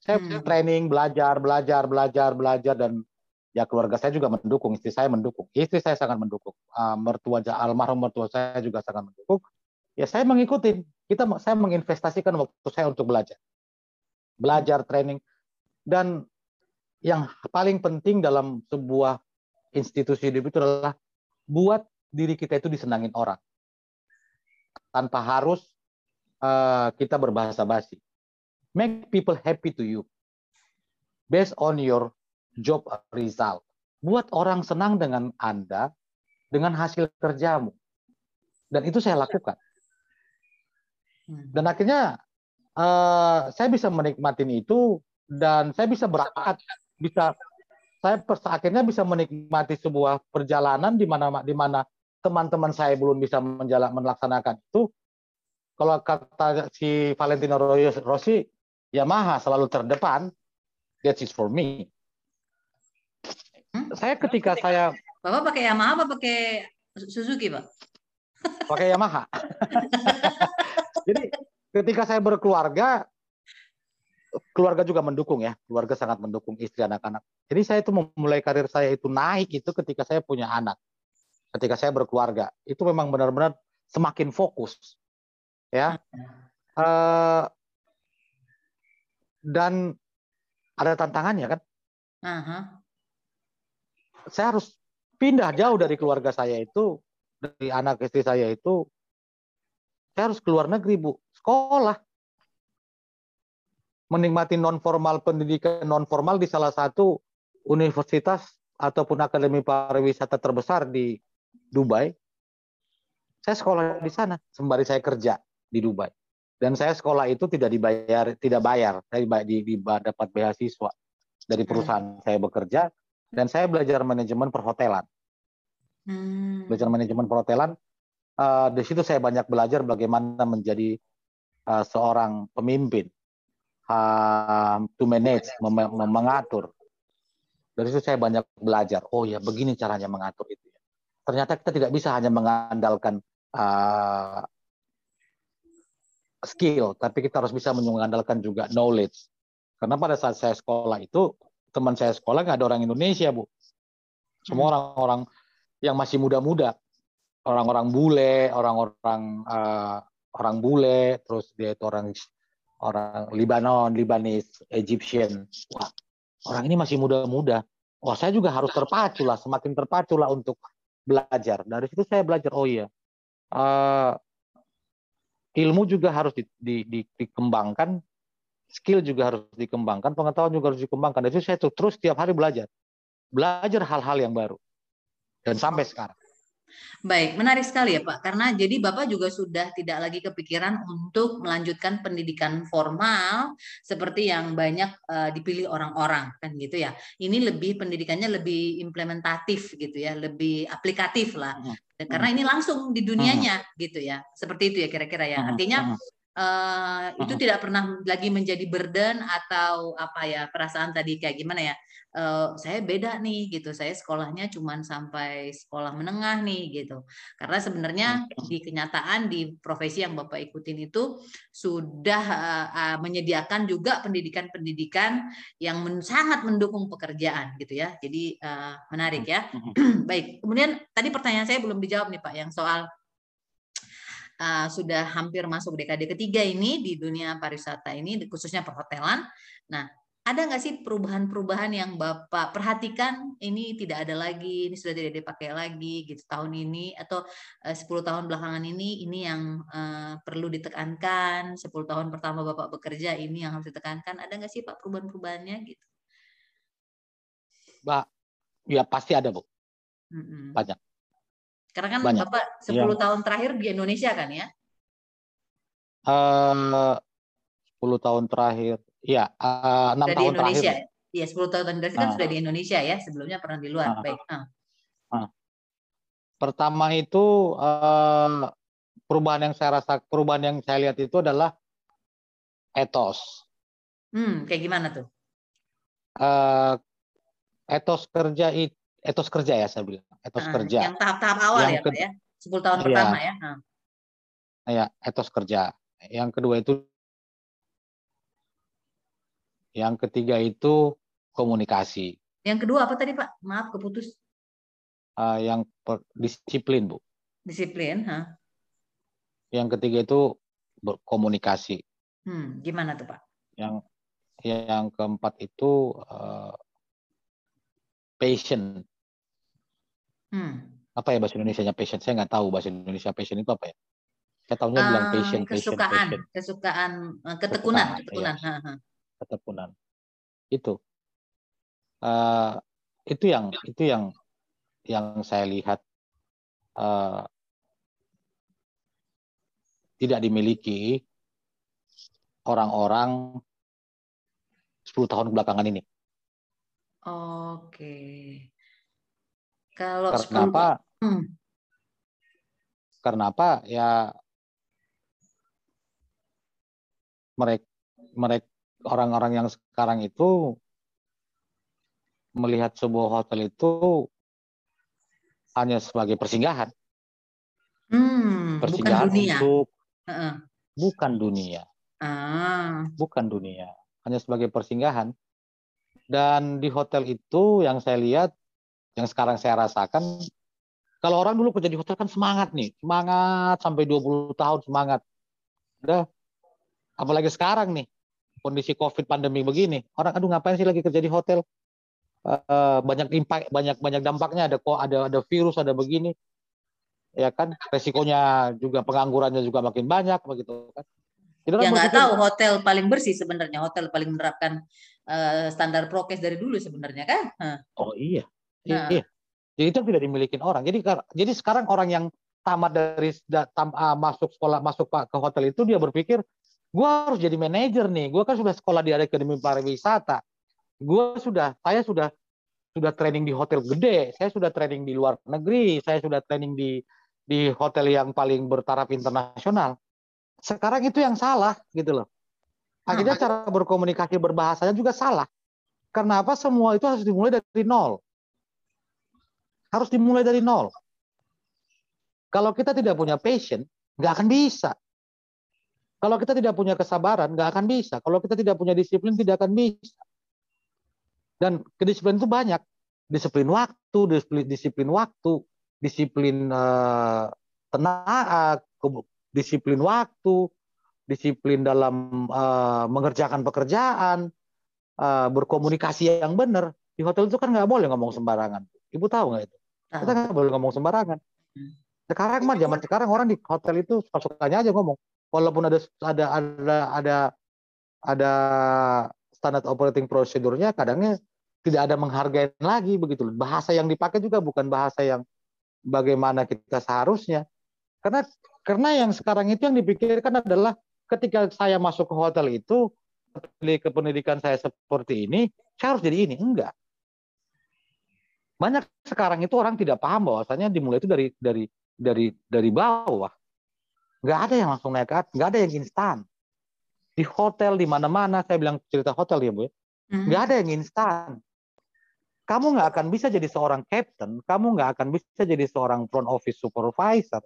Speaker 2: Saya hmm. training, belajar, belajar, belajar, belajar dan ya keluarga saya juga mendukung, istri saya mendukung. Istri saya sangat mendukung. Uh, mertua almarhum mertua saya juga sangat mendukung. Ya saya mengikuti. Kita saya menginvestasikan waktu saya untuk belajar. Belajar, training dan yang paling penting dalam sebuah institusi hidup itu adalah buat diri kita itu disenangin orang tanpa harus uh, kita berbahasa basi. Make people happy to you based on your job result. Buat orang senang dengan Anda dengan hasil kerjamu. Dan itu saya lakukan. Hmm. Dan akhirnya uh, saya bisa menikmati itu dan saya bisa berangkat, bisa saya akhirnya bisa menikmati sebuah perjalanan di mana di mana teman-teman saya belum bisa menjalan melaksanakan itu. Kalau kata si Valentino Rossi, Yamaha selalu terdepan. That is for me. Hmm? Saya ketika saya
Speaker 1: Bapak pakai Yamaha apa pakai Suzuki, Pak?
Speaker 2: Pakai Yamaha. Jadi ketika saya berkeluarga, keluarga juga mendukung ya, keluarga sangat mendukung istri anak-anak. Jadi saya itu memulai karir saya itu naik itu ketika saya punya anak, ketika saya berkeluarga. Itu memang benar-benar semakin fokus, ya. Uh, dan ada tantangannya kan. Uh-huh. Saya harus pindah jauh dari keluarga saya itu, dari anak istri saya itu. Saya harus keluar negeri bu, sekolah menikmati non formal pendidikan non formal di salah satu universitas ataupun akademi pariwisata terbesar di Dubai. Saya sekolah di sana sembari saya kerja di Dubai. Dan saya sekolah itu tidak dibayar, tidak bayar. Saya di, di, dapat beasiswa dari perusahaan hmm. saya bekerja dan saya belajar manajemen perhotelan. Hmm. Belajar manajemen perhotelan. Uh, di situ saya banyak belajar bagaimana menjadi uh, seorang pemimpin uh, to manage, mem mengatur. Dari situ saya banyak belajar. Oh ya, begini caranya mengatur itu. Ya. Ternyata kita tidak bisa hanya mengandalkan uh, skill, tapi kita harus bisa mengandalkan juga knowledge. Karena pada saat saya sekolah itu, teman saya sekolah nggak ada orang Indonesia, Bu. Semua hmm. orang-orang yang masih muda-muda. Orang-orang bule, orang-orang uh, orang bule, terus dia itu orang orang Libanon, Libanis, Egyptian. Wah, orang ini masih muda-muda. oh saya juga harus terpacu lah, semakin terpacu lah untuk belajar. Dari situ saya belajar, oh iya, uh, ilmu juga harus di, di, di, dikembangkan, skill juga harus dikembangkan, pengetahuan juga harus dikembangkan. Dari situ saya terus setiap hari belajar, belajar hal-hal yang baru, dan sampai sekarang.
Speaker 1: Baik, menarik sekali ya Pak. Karena jadi Bapak juga sudah tidak lagi kepikiran untuk melanjutkan pendidikan formal seperti yang banyak uh, dipilih orang-orang kan gitu ya. Ini lebih pendidikannya lebih implementatif gitu ya, lebih aplikatif lah. Karena ini langsung di dunianya gitu ya. Seperti itu ya kira-kira ya. Artinya uh, itu tidak pernah lagi menjadi burden atau apa ya perasaan tadi kayak gimana ya? Uh, saya beda nih gitu saya sekolahnya cuma sampai sekolah menengah nih gitu. Karena sebenarnya di kenyataan di profesi yang bapak ikutin itu sudah uh, uh, menyediakan juga pendidikan-pendidikan yang men sangat mendukung pekerjaan gitu ya. Jadi uh, menarik ya. baik kemudian tadi pertanyaan saya belum dijawab nih pak yang soal uh, sudah hampir masuk dekade ketiga ini di dunia pariwisata ini khususnya perhotelan nah ada nggak sih perubahan-perubahan yang Bapak perhatikan ini tidak ada lagi, ini sudah tidak dipakai lagi gitu tahun ini atau uh, eh, 10 tahun belakangan ini ini yang uh, perlu ditekankan, 10 tahun pertama Bapak bekerja ini yang harus ditekankan. Ada nggak sih Pak perubahan-perubahannya gitu?
Speaker 2: Mbak, ya pasti ada, Bu. Mm-hmm. Banyak.
Speaker 1: Karena kan Banyak. Bapak 10 ya. tahun terakhir di Indonesia kan ya?
Speaker 2: Uh, 10 tahun terakhir Iya, uh, tahun
Speaker 1: Indonesia.
Speaker 2: terakhir.
Speaker 1: Iya, 10 tahun terakhir kan uh, sudah di Indonesia ya, sebelumnya pernah di luar. Uh, Baik. Uh. Uh.
Speaker 2: Pertama itu uh, perubahan yang saya rasa perubahan yang saya lihat itu adalah etos.
Speaker 1: Hmm, kayak gimana tuh?
Speaker 2: Uh, etos kerja etos kerja ya saya bilang, etos uh, kerja.
Speaker 1: Yang tahap-tahap awal yang ya, Pak ya. 10 tahun iya, pertama ya.
Speaker 2: Iya, etos kerja. Yang kedua itu yang ketiga itu komunikasi.
Speaker 1: Yang kedua apa tadi Pak? Maaf keputus.
Speaker 2: Uh, yang per, disiplin Bu.
Speaker 1: Disiplin, ha?
Speaker 2: Yang ketiga itu berkomunikasi.
Speaker 1: Hmm, gimana tuh Pak?
Speaker 2: Yang yang keempat itu uh, passion. Hmm. Apa ya bahasa Indonesia-nya passion? Saya nggak tahu bahasa Indonesia passion itu apa ya. Saya tahunya uh, bilang ah, passion,
Speaker 1: kesukaan,
Speaker 2: passion,
Speaker 1: kesukaan, eh, ketekunan, ketekunan.
Speaker 2: Ya. Ha, ha ketepunan itu uh, itu yang itu yang yang saya lihat uh, tidak dimiliki orang-orang 10 tahun belakangan ini.
Speaker 1: Oke. Kalau
Speaker 2: karena 10... apa? Hmm. Karena apa? Ya mereka mereka orang-orang yang sekarang itu melihat sebuah hotel itu hanya sebagai persinggahan.
Speaker 1: Hmm, persinggahan bukan dunia. untuk
Speaker 2: uh-uh. bukan dunia. Ah. Bukan dunia, hanya sebagai persinggahan. Dan di hotel itu yang saya lihat, yang sekarang saya rasakan, kalau orang dulu kerja di hotel kan semangat nih, semangat sampai 20 tahun semangat. Udah, apalagi sekarang nih, kondisi COVID pandemi begini, orang aduh ngapain sih lagi kerja di hotel? Uh, banyak impact, banyak banyak dampaknya ada kok ada ada virus, ada begini. Ya kan, resikonya juga penganggurannya juga makin banyak begitu kan.
Speaker 1: Jadi ya nggak tahu hotel paling bersih sebenarnya, hotel paling menerapkan uh, standar prokes dari dulu sebenarnya kan. Huh.
Speaker 2: Oh iya. Nah. Iya. Jadi itu tidak dimiliki orang. Jadi jadi sekarang orang yang tamat dari tam, uh, masuk sekolah masuk ke hotel itu dia berpikir gue harus jadi manajer nih. Gue kan sudah sekolah di akademi pariwisata. Gue sudah saya sudah sudah training di hotel gede. Saya sudah training di luar negeri. Saya sudah training di di hotel yang paling bertaraf internasional. Sekarang itu yang salah gitu loh. Akhirnya nah, cara berkomunikasi berbahasanya juga salah. Karena apa? Semua itu harus dimulai dari nol harus dimulai dari nol kalau kita tidak punya passion nggak akan bisa kalau kita tidak punya kesabaran, nggak akan bisa. Kalau kita tidak punya disiplin, tidak akan bisa. Dan kedisiplin itu banyak. Disiplin waktu, disiplin, disiplin waktu, disiplin uh, tenaga, disiplin waktu, disiplin dalam uh, mengerjakan pekerjaan, uh, berkomunikasi yang benar. Di hotel itu kan nggak boleh ngomong sembarangan. Ibu tahu nggak itu? Kita nggak boleh ngomong sembarangan. Hmm. Sekarang mah zaman sekarang orang di hotel itu suka-sukanya aja ngomong. Walaupun ada ada ada ada ada standar operating procedure-nya, kadangnya tidak ada menghargai lagi begitu. Bahasa yang dipakai juga bukan bahasa yang bagaimana kita seharusnya. Karena karena yang sekarang itu yang dipikirkan adalah ketika saya masuk ke hotel itu ke pendidikan saya seperti ini, saya harus jadi ini. Enggak. Banyak sekarang itu orang tidak paham bahwasanya dimulai itu dari dari dari dari bawah. Nggak ada yang langsung naik ke atas, nggak ada yang instan. Di hotel di mana-mana, saya bilang cerita hotel ya bu, ya. hmm. nggak ada yang instan. Kamu nggak akan bisa jadi seorang captain, kamu nggak akan bisa jadi seorang front office supervisor,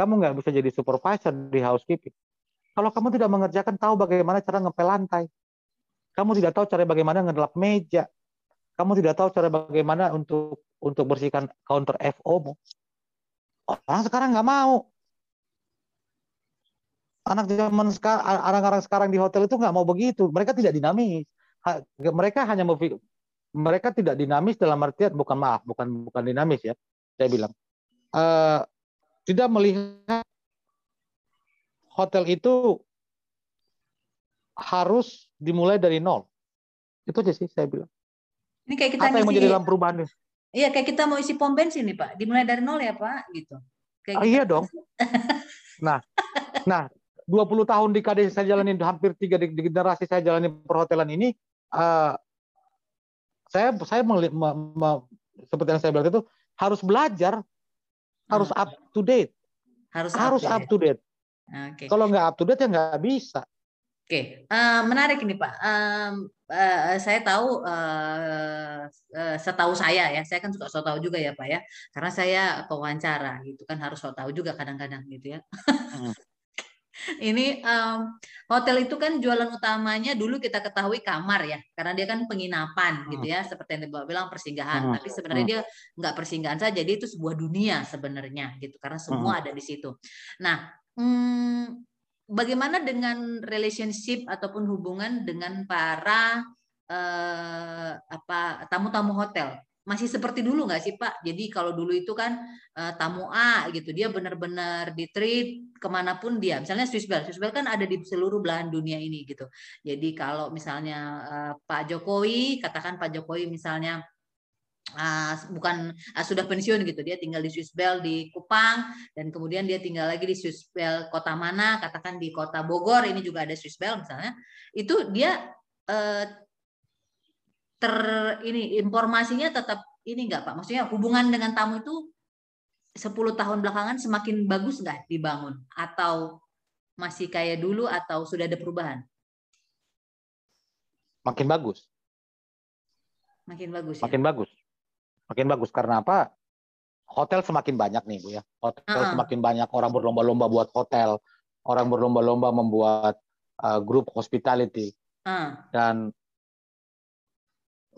Speaker 2: kamu nggak bisa jadi supervisor di housekeeping. Kalau kamu tidak mengerjakan, tahu bagaimana cara ngepel lantai. Kamu tidak tahu cara bagaimana ngedelap meja. Kamu tidak tahu cara bagaimana untuk untuk bersihkan counter FO-mu. Orang sekarang nggak mau. Anak zaman sekarang, orang-orang sekarang di hotel itu nggak mau begitu. Mereka tidak dinamis. Mereka hanya mereka tidak dinamis dalam artian bukan maaf, bukan bukan dinamis ya. Saya bilang uh, tidak melihat hotel itu harus dimulai dari nol. Itu aja sih saya bilang.
Speaker 1: Ini kayak kita
Speaker 2: Apa yang menjadi dalam perubahan
Speaker 1: Iya, kayak kita mau isi pom bensin nih, Pak. Dimulai dari nol ya, Pak, gitu.
Speaker 2: Kayak gitu. iya dong. Nah, nah, 20 tahun di KD saya jalani hampir tiga di, di generasi saya jalani perhotelan ini, uh, saya saya me, me, me, seperti yang saya bilang itu harus belajar, harus hmm. up to date, harus, harus up to date. Okay. Kalau nggak up to date ya nggak bisa.
Speaker 1: Oke, uh, menarik ini Pak. Um, uh, saya tahu, uh, uh, setahu saya ya, saya kan suka so tahu juga ya Pak ya, karena saya pewawancara gitu kan harus so tahu juga kadang-kadang gitu ya. Hmm. ini um, hotel itu kan jualan utamanya dulu kita ketahui kamar ya, karena dia kan penginapan hmm. gitu ya, seperti yang Bapak bilang persinggahan. Hmm. Tapi sebenarnya dia nggak persinggahan saja, jadi itu sebuah dunia sebenarnya gitu, karena semua hmm. ada di situ. Nah, hmm, bagaimana dengan relationship ataupun hubungan dengan para eh, apa tamu-tamu hotel? Masih seperti dulu nggak sih Pak? Jadi kalau dulu itu kan eh, tamu A gitu, dia benar-benar di treat ke mana pun dia. Misalnya Swiss Bell, Swiss Bell kan ada di seluruh belahan dunia ini gitu. Jadi kalau misalnya eh, Pak Jokowi, katakan Pak Jokowi misalnya uh, bukan uh, sudah pensiun gitu dia tinggal di Swiss Bell di Kupang dan kemudian dia tinggal lagi di Swiss Bell kota mana katakan di kota Bogor ini juga ada Swiss Bell misalnya itu dia uh, ter ini informasinya tetap ini enggak Pak maksudnya hubungan dengan tamu itu 10 tahun belakangan semakin bagus nggak dibangun atau masih kayak dulu atau sudah ada perubahan?
Speaker 2: Makin bagus.
Speaker 1: Makin bagus.
Speaker 2: Ya? Makin bagus makin bagus karena apa? Hotel semakin banyak nih bu ya. Hotel uh -huh. semakin banyak orang berlomba-lomba buat hotel, orang berlomba-lomba membuat uh, grup hospitality uh. dan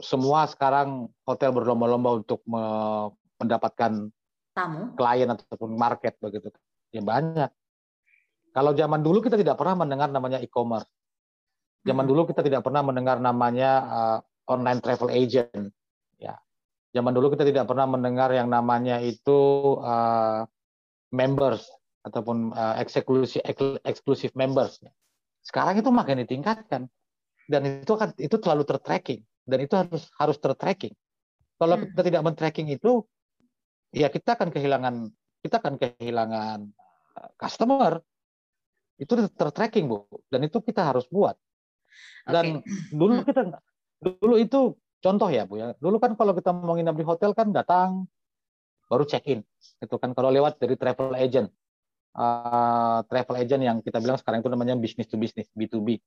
Speaker 2: semua sekarang hotel berlomba-lomba untuk me mendapatkan
Speaker 1: tamu
Speaker 2: klien ataupun market begitu ya banyak kalau zaman dulu kita tidak pernah mendengar namanya e-commerce zaman hmm. dulu kita tidak pernah mendengar namanya uh, online travel agent Zaman dulu kita tidak pernah mendengar yang namanya itu uh, members ataupun uh, eksklusif eksklusif members. Sekarang itu makin ditingkatkan dan itu akan itu terlalu tertracking dan itu harus harus tertracking. Kalau hmm. kita tidak men-tracking itu, ya kita akan kehilangan kita akan kehilangan uh, customer. Itu tertracking bu, dan itu kita harus buat. Dan okay. dulu hmm. kita dulu itu Contoh ya Bu ya, dulu kan kalau kita mau nginap di hotel kan datang baru check in, itu kan kalau lewat dari travel agent, uh, travel agent yang kita bilang sekarang itu namanya business to business B2B.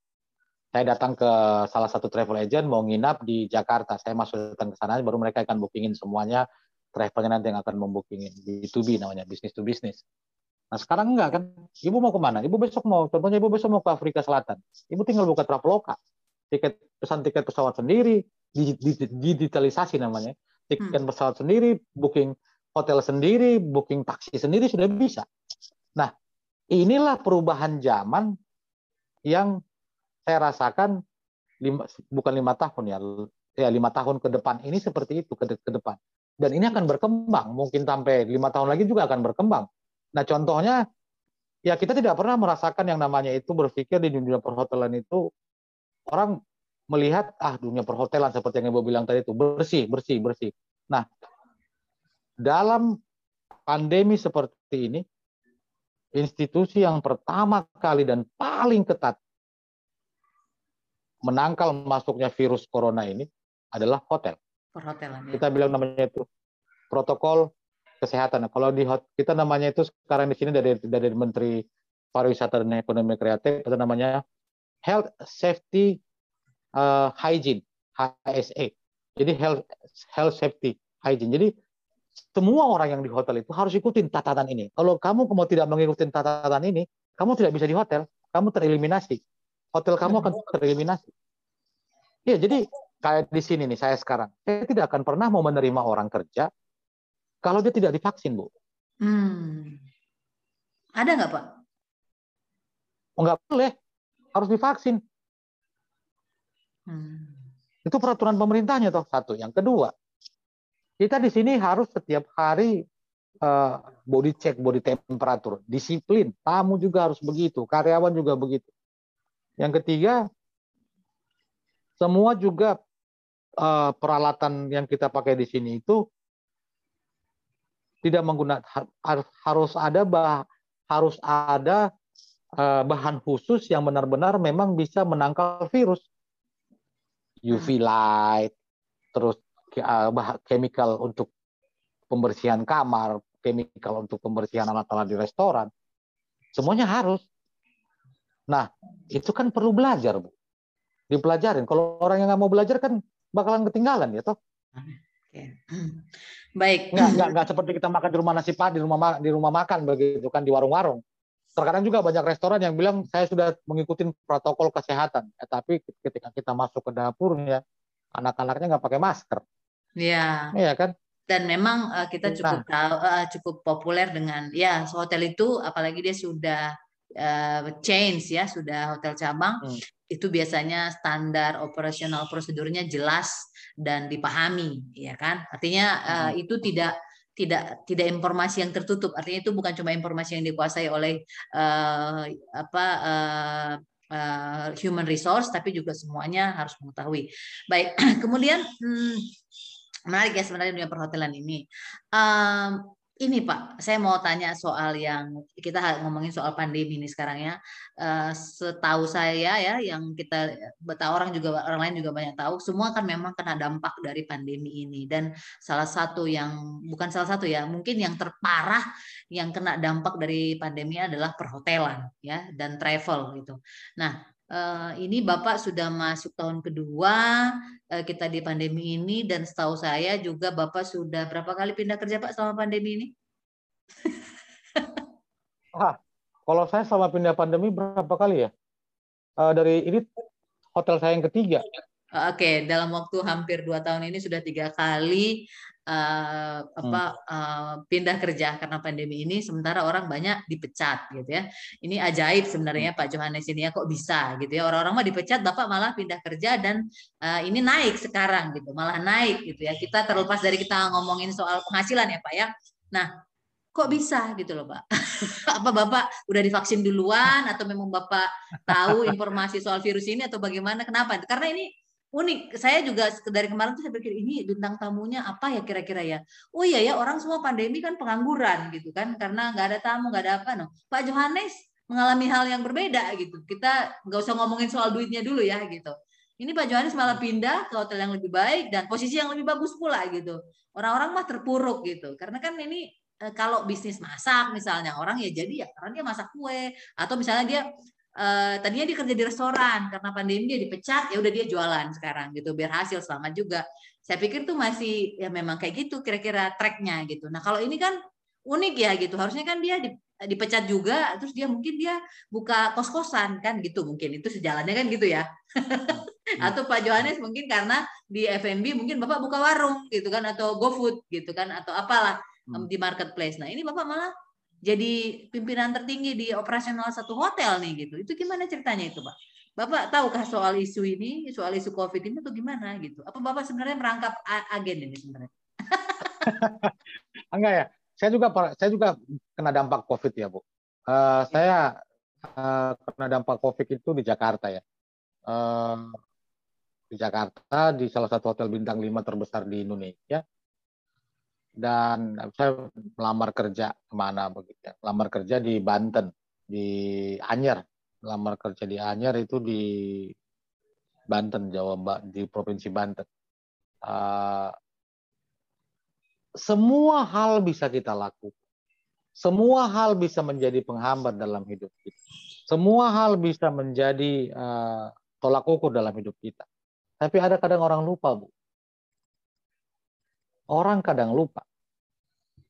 Speaker 2: Saya datang ke salah satu travel agent mau nginap di Jakarta, saya masuk datang ke sana baru mereka akan bookingin semuanya. Travelnya nanti yang akan membookingin. B2B namanya business to business. Nah sekarang enggak kan, ibu mau ke mana? Ibu besok mau, contohnya ibu besok mau ke Afrika Selatan, ibu tinggal buka Traveloka, tiket pesan tiket pesawat sendiri, digitalisasi namanya. Tiket hmm. pesawat sendiri, booking hotel sendiri, booking taksi sendiri sudah bisa. Nah, inilah perubahan zaman yang saya rasakan lima, bukan lima tahun ya, ya lima tahun ke depan ini seperti itu ke, ke depan dan ini akan berkembang mungkin sampai lima tahun lagi juga akan berkembang nah contohnya ya kita tidak pernah merasakan yang namanya itu berpikir di dunia perhotelan itu orang melihat ah dunia perhotelan seperti yang ibu bilang tadi itu bersih bersih bersih nah dalam pandemi seperti ini institusi yang pertama kali dan paling ketat menangkal masuknya virus corona ini adalah hotel. Perhotelan. Ya. Kita bilang namanya itu protokol kesehatan. Kalau di kita namanya itu sekarang di sini dari dari Menteri Pariwisata dan Ekonomi Kreatif itu namanya Health Safety uh, Hygiene HSE. Jadi health health safety hygiene. Jadi semua orang yang di hotel itu harus ikutin tatanan ini. Kalau kamu mau tidak mengikuti tatanan ini, kamu tidak bisa di hotel, kamu tereliminasi. Hotel kamu akan tereliminasi. Ya, jadi kayak di sini nih saya sekarang, saya tidak akan pernah mau menerima orang kerja kalau dia tidak divaksin, Bu. Hmm.
Speaker 1: Ada nggak, Pak?
Speaker 2: Oh, nggak boleh. Harus divaksin. Hmm. Itu peraturan pemerintahnya toh satu. Yang kedua, kita di sini harus setiap hari uh, body check, body temperatur, disiplin. Tamu juga harus begitu, karyawan juga begitu. Yang ketiga, semua juga uh, peralatan yang kita pakai di sini itu tidak menggunakan harus ada bah, harus ada uh, bahan khusus yang benar-benar memang bisa menangkal virus. UV light, terus uh, chemical untuk pembersihan kamar, chemical untuk pembersihan alat-alat di restoran. Semuanya harus. Nah, itu kan perlu belajar, Bu. Dipelajarin. Kalau orang yang nggak mau belajar kan bakalan ketinggalan ya toh. Oke. Baik. Nggak, nggak, nggak seperti kita makan di rumah nasi padang di rumah di rumah makan begitu kan di warung-warung. Terkadang juga banyak restoran yang bilang saya sudah mengikuti protokol kesehatan, ya, tapi ketika kita masuk ke dapurnya anak-anaknya nggak pakai masker.
Speaker 1: Iya.
Speaker 2: Iya kan?
Speaker 1: Dan memang uh, kita cukup nah. tahu uh, cukup populer dengan ya hotel itu apalagi dia sudah uh, change ya, sudah hotel cabang. Hmm itu biasanya standar operasional prosedurnya jelas dan dipahami ya kan artinya uh, itu tidak tidak tidak informasi yang tertutup. Artinya itu bukan cuma informasi yang dikuasai oleh uh, apa uh, uh, human resource tapi juga semuanya harus mengetahui. Baik kemudian hmm, menarik ya sebenarnya dunia perhotelan ini. Um, ini Pak, saya mau tanya soal yang kita ngomongin soal pandemi ini sekarang ya. Uh, setahu saya ya, yang kita tahu orang juga orang lain juga banyak tahu, semua kan memang kena dampak dari pandemi ini. Dan salah satu yang bukan salah satu ya, mungkin yang terparah yang kena dampak dari pandemi adalah perhotelan ya dan travel gitu. Nah, Uh, ini Bapak sudah masuk tahun kedua uh, kita di pandemi ini dan setahu saya juga Bapak sudah berapa kali pindah kerja Pak selama pandemi ini?
Speaker 2: ah, kalau saya selama pindah pandemi berapa kali ya? Uh, dari ini hotel saya yang ketiga.
Speaker 1: Oke, dalam waktu hampir dua tahun ini sudah tiga kali uh, apa uh, pindah kerja karena pandemi ini, sementara orang banyak dipecat gitu ya. Ini ajaib sebenarnya Pak Johannes ini ya kok bisa gitu ya. Orang-orang mah dipecat, bapak malah pindah kerja dan uh, ini naik sekarang gitu, malah naik gitu ya. Kita terlepas dari kita ngomongin soal penghasilan ya Pak ya. Nah, kok bisa gitu loh Pak? Apa Bapak udah divaksin duluan atau memang Bapak tahu informasi soal virus ini atau bagaimana? Kenapa? Karena ini unik. Saya juga dari kemarin tuh saya pikir ini bintang tamunya apa ya kira-kira ya? Oh iya ya orang semua pandemi kan pengangguran gitu kan karena nggak ada tamu nggak ada apa no. Pak Johannes mengalami hal yang berbeda gitu. Kita nggak usah ngomongin soal duitnya dulu ya gitu. Ini Pak Johannes malah pindah ke hotel yang lebih baik dan posisi yang lebih bagus pula gitu. Orang-orang mah terpuruk gitu. Karena kan ini eh, kalau bisnis masak misalnya orang ya jadi ya karena dia masak kue atau misalnya dia uh, tadinya dia kerja di restoran karena pandemi dia dipecat ya udah dia jualan sekarang gitu biar hasil selamat juga saya pikir tuh masih ya memang kayak gitu kira-kira tracknya gitu nah kalau ini kan unik ya gitu harusnya kan dia di, dipecat juga terus dia mungkin dia buka kos-kosan kan gitu mungkin itu sejalannya kan gitu ya hmm. atau Pak Johannes mungkin karena di F&B mungkin Bapak buka warung gitu kan atau GoFood gitu kan atau apalah hmm. di marketplace nah ini Bapak malah jadi pimpinan tertinggi di operasional satu hotel nih gitu. Itu gimana ceritanya itu, Pak? Bapak tahukah soal isu ini, soal isu COVID ini atau gimana gitu? Apa Bapak sebenarnya merangkap agen ini sebenarnya?
Speaker 2: Enggak ya. Saya juga saya juga kena dampak COVID ya, Bu. Uh, saya uh, kena dampak COVID itu di Jakarta ya. Uh, di Jakarta di salah satu hotel bintang 5 terbesar di Indonesia. Dan saya melamar kerja ke mana begitu ya. Melamar kerja di Banten, di Anyer, lamar kerja di Anyer itu di Banten, Jawa di provinsi Banten. Uh, semua hal bisa kita lakukan. Semua hal bisa menjadi penghambat dalam hidup kita. Semua hal bisa menjadi uh, tolak ukur dalam hidup kita. Tapi ada kadang orang lupa, Bu. Orang kadang lupa.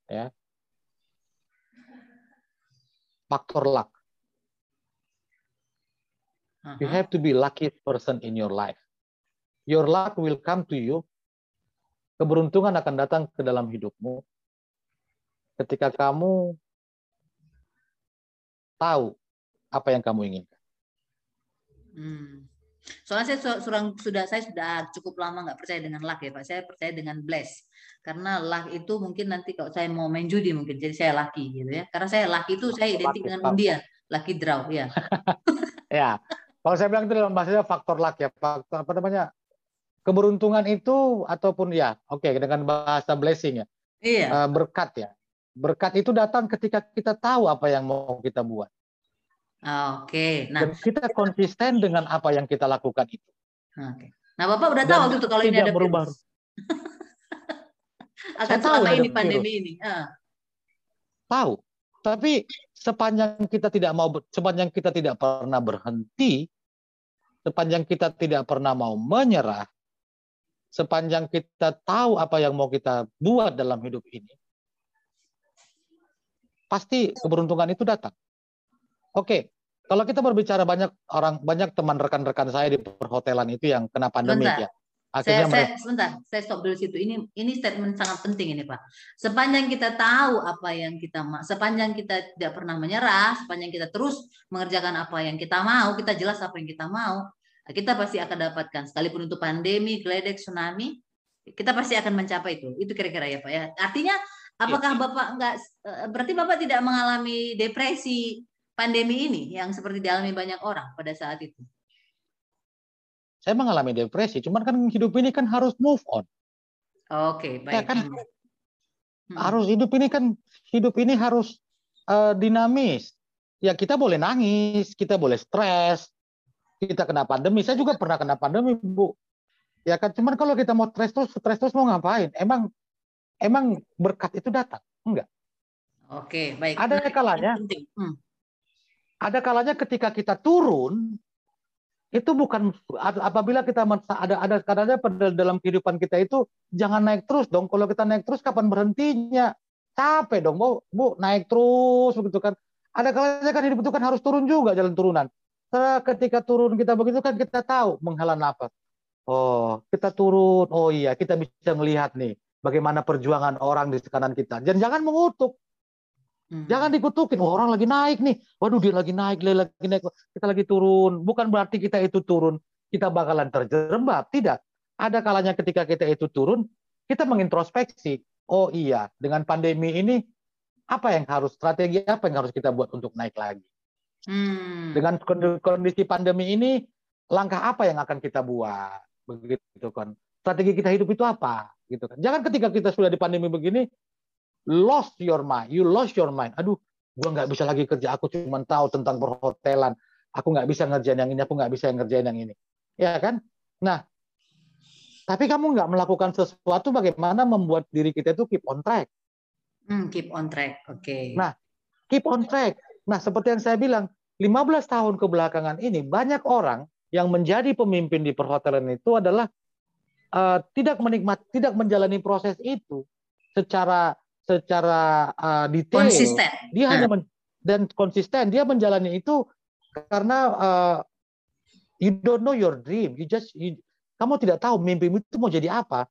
Speaker 2: Ya. Faktor luck Uh-huh. You have to be lucky person in your life. Your luck will come to you. Keberuntungan akan datang ke dalam hidupmu ketika kamu tahu apa yang kamu inginkan.
Speaker 1: Hmm. Soalnya saya surang, sudah saya sudah cukup lama nggak percaya dengan luck ya Pak. Saya percaya dengan bless. Karena luck itu mungkin nanti kalau saya mau main judi mungkin jadi saya lucky gitu ya. Karena saya lucky itu saya identik dengan undian, lucky draw ya.
Speaker 2: ya. Kalau saya bilang itu dalam bahasanya faktor luck ya, faktor apa namanya? Keberuntungan itu ataupun ya, oke okay, dengan bahasa blessing ya. Iya. Uh, berkat ya. Berkat itu datang ketika kita tahu apa yang mau kita buat.
Speaker 1: Oke. Okay. Nah,
Speaker 2: Dan kita konsisten dengan apa yang kita lakukan itu.
Speaker 1: Oke. Okay. Nah, Bapak udah tahu waktu itu kalau ini ada berubah. Akan tahu ini pandemi virus. ini. Uh.
Speaker 2: Tahu. Tapi sepanjang kita tidak mau sepanjang kita tidak pernah berhenti, sepanjang kita tidak pernah mau menyerah, sepanjang kita tahu apa yang mau kita buat dalam hidup ini, pasti keberuntungan itu datang. Oke, kalau kita berbicara banyak orang banyak teman rekan-rekan saya di perhotelan itu yang kena pandemi ya.
Speaker 1: Akhirnya saya, mereka... saya sebentar, saya stop dulu situ. Ini ini statement sangat penting ini Pak. Sepanjang kita tahu apa yang kita sepanjang kita tidak pernah menyerah, sepanjang kita terus mengerjakan apa yang kita mau, kita jelas apa yang kita mau, kita pasti akan dapatkan. Sekalipun untuk pandemi, geledek, tsunami, kita pasti akan mencapai itu. Itu kira-kira ya Pak ya. Artinya apakah ya. Bapak enggak eh, berarti Bapak tidak mengalami depresi pandemi ini yang seperti dialami banyak orang pada saat itu?
Speaker 2: Saya mengalami depresi, cuman kan hidup ini kan harus move on.
Speaker 1: Oke, okay, baik. Ya kan
Speaker 2: hmm. harus hidup ini kan hidup ini harus uh, dinamis. Ya kita boleh nangis, kita boleh stres, kita kena pandemi. Saya juga pernah kena pandemi, Bu. Ya kan, cuman kalau kita mau stres terus, stres terus mau ngapain? Emang emang berkat itu datang? Enggak.
Speaker 1: Oke, baik.
Speaker 2: Ada kalanya. Hmm. Ada kalanya ketika kita turun, itu bukan apabila kita ada ada kadangnya pada dalam kehidupan kita itu jangan naik terus dong. Kalau kita naik terus kapan berhentinya? Capek dong, Bu. Bu, naik terus begitu kan. Ada kalanya kan hidup itu kan harus turun juga jalan turunan. Ketika turun kita begitu kan kita tahu menghela nafas. Oh, kita turun. Oh iya, kita bisa melihat nih bagaimana perjuangan orang di sekanan kita. Dan jangan mengutuk. Hmm. Jangan dikutukin, oh, orang lagi naik nih. Waduh dia lagi naik, dia lagi naik. Kita lagi turun. Bukan berarti kita itu turun, kita bakalan terjerembab. Tidak. Ada kalanya ketika kita itu turun, kita mengintrospeksi. Oh iya, dengan pandemi ini apa yang harus strategi apa yang harus kita buat untuk naik lagi? Hmm. Dengan kondisi pandemi ini, langkah apa yang akan kita buat? Begitu kan. Strategi kita hidup itu apa? Gitu kan. Jangan ketika kita sudah di pandemi begini, lost your mind. You lost your mind. Aduh, gua nggak bisa lagi kerja. Aku cuma tahu tentang perhotelan. Aku nggak bisa ngerjain yang ini. Aku nggak bisa ngerjain yang ini. Ya kan? Nah, tapi kamu nggak melakukan sesuatu bagaimana membuat diri kita itu keep on track.
Speaker 1: Hmm, keep on track. Oke. Okay.
Speaker 2: Nah, keep on track. Nah, seperti yang saya bilang, 15 tahun kebelakangan ini banyak orang yang menjadi pemimpin di perhotelan itu adalah uh, tidak menikmati, tidak menjalani proses itu secara secara uh, detail.
Speaker 1: Konsisten.
Speaker 2: Dia hmm. hanya men, dan konsisten. Dia menjalani itu karena uh, you don't know your dream. You just you, kamu tidak tahu mimpimu itu mau jadi apa.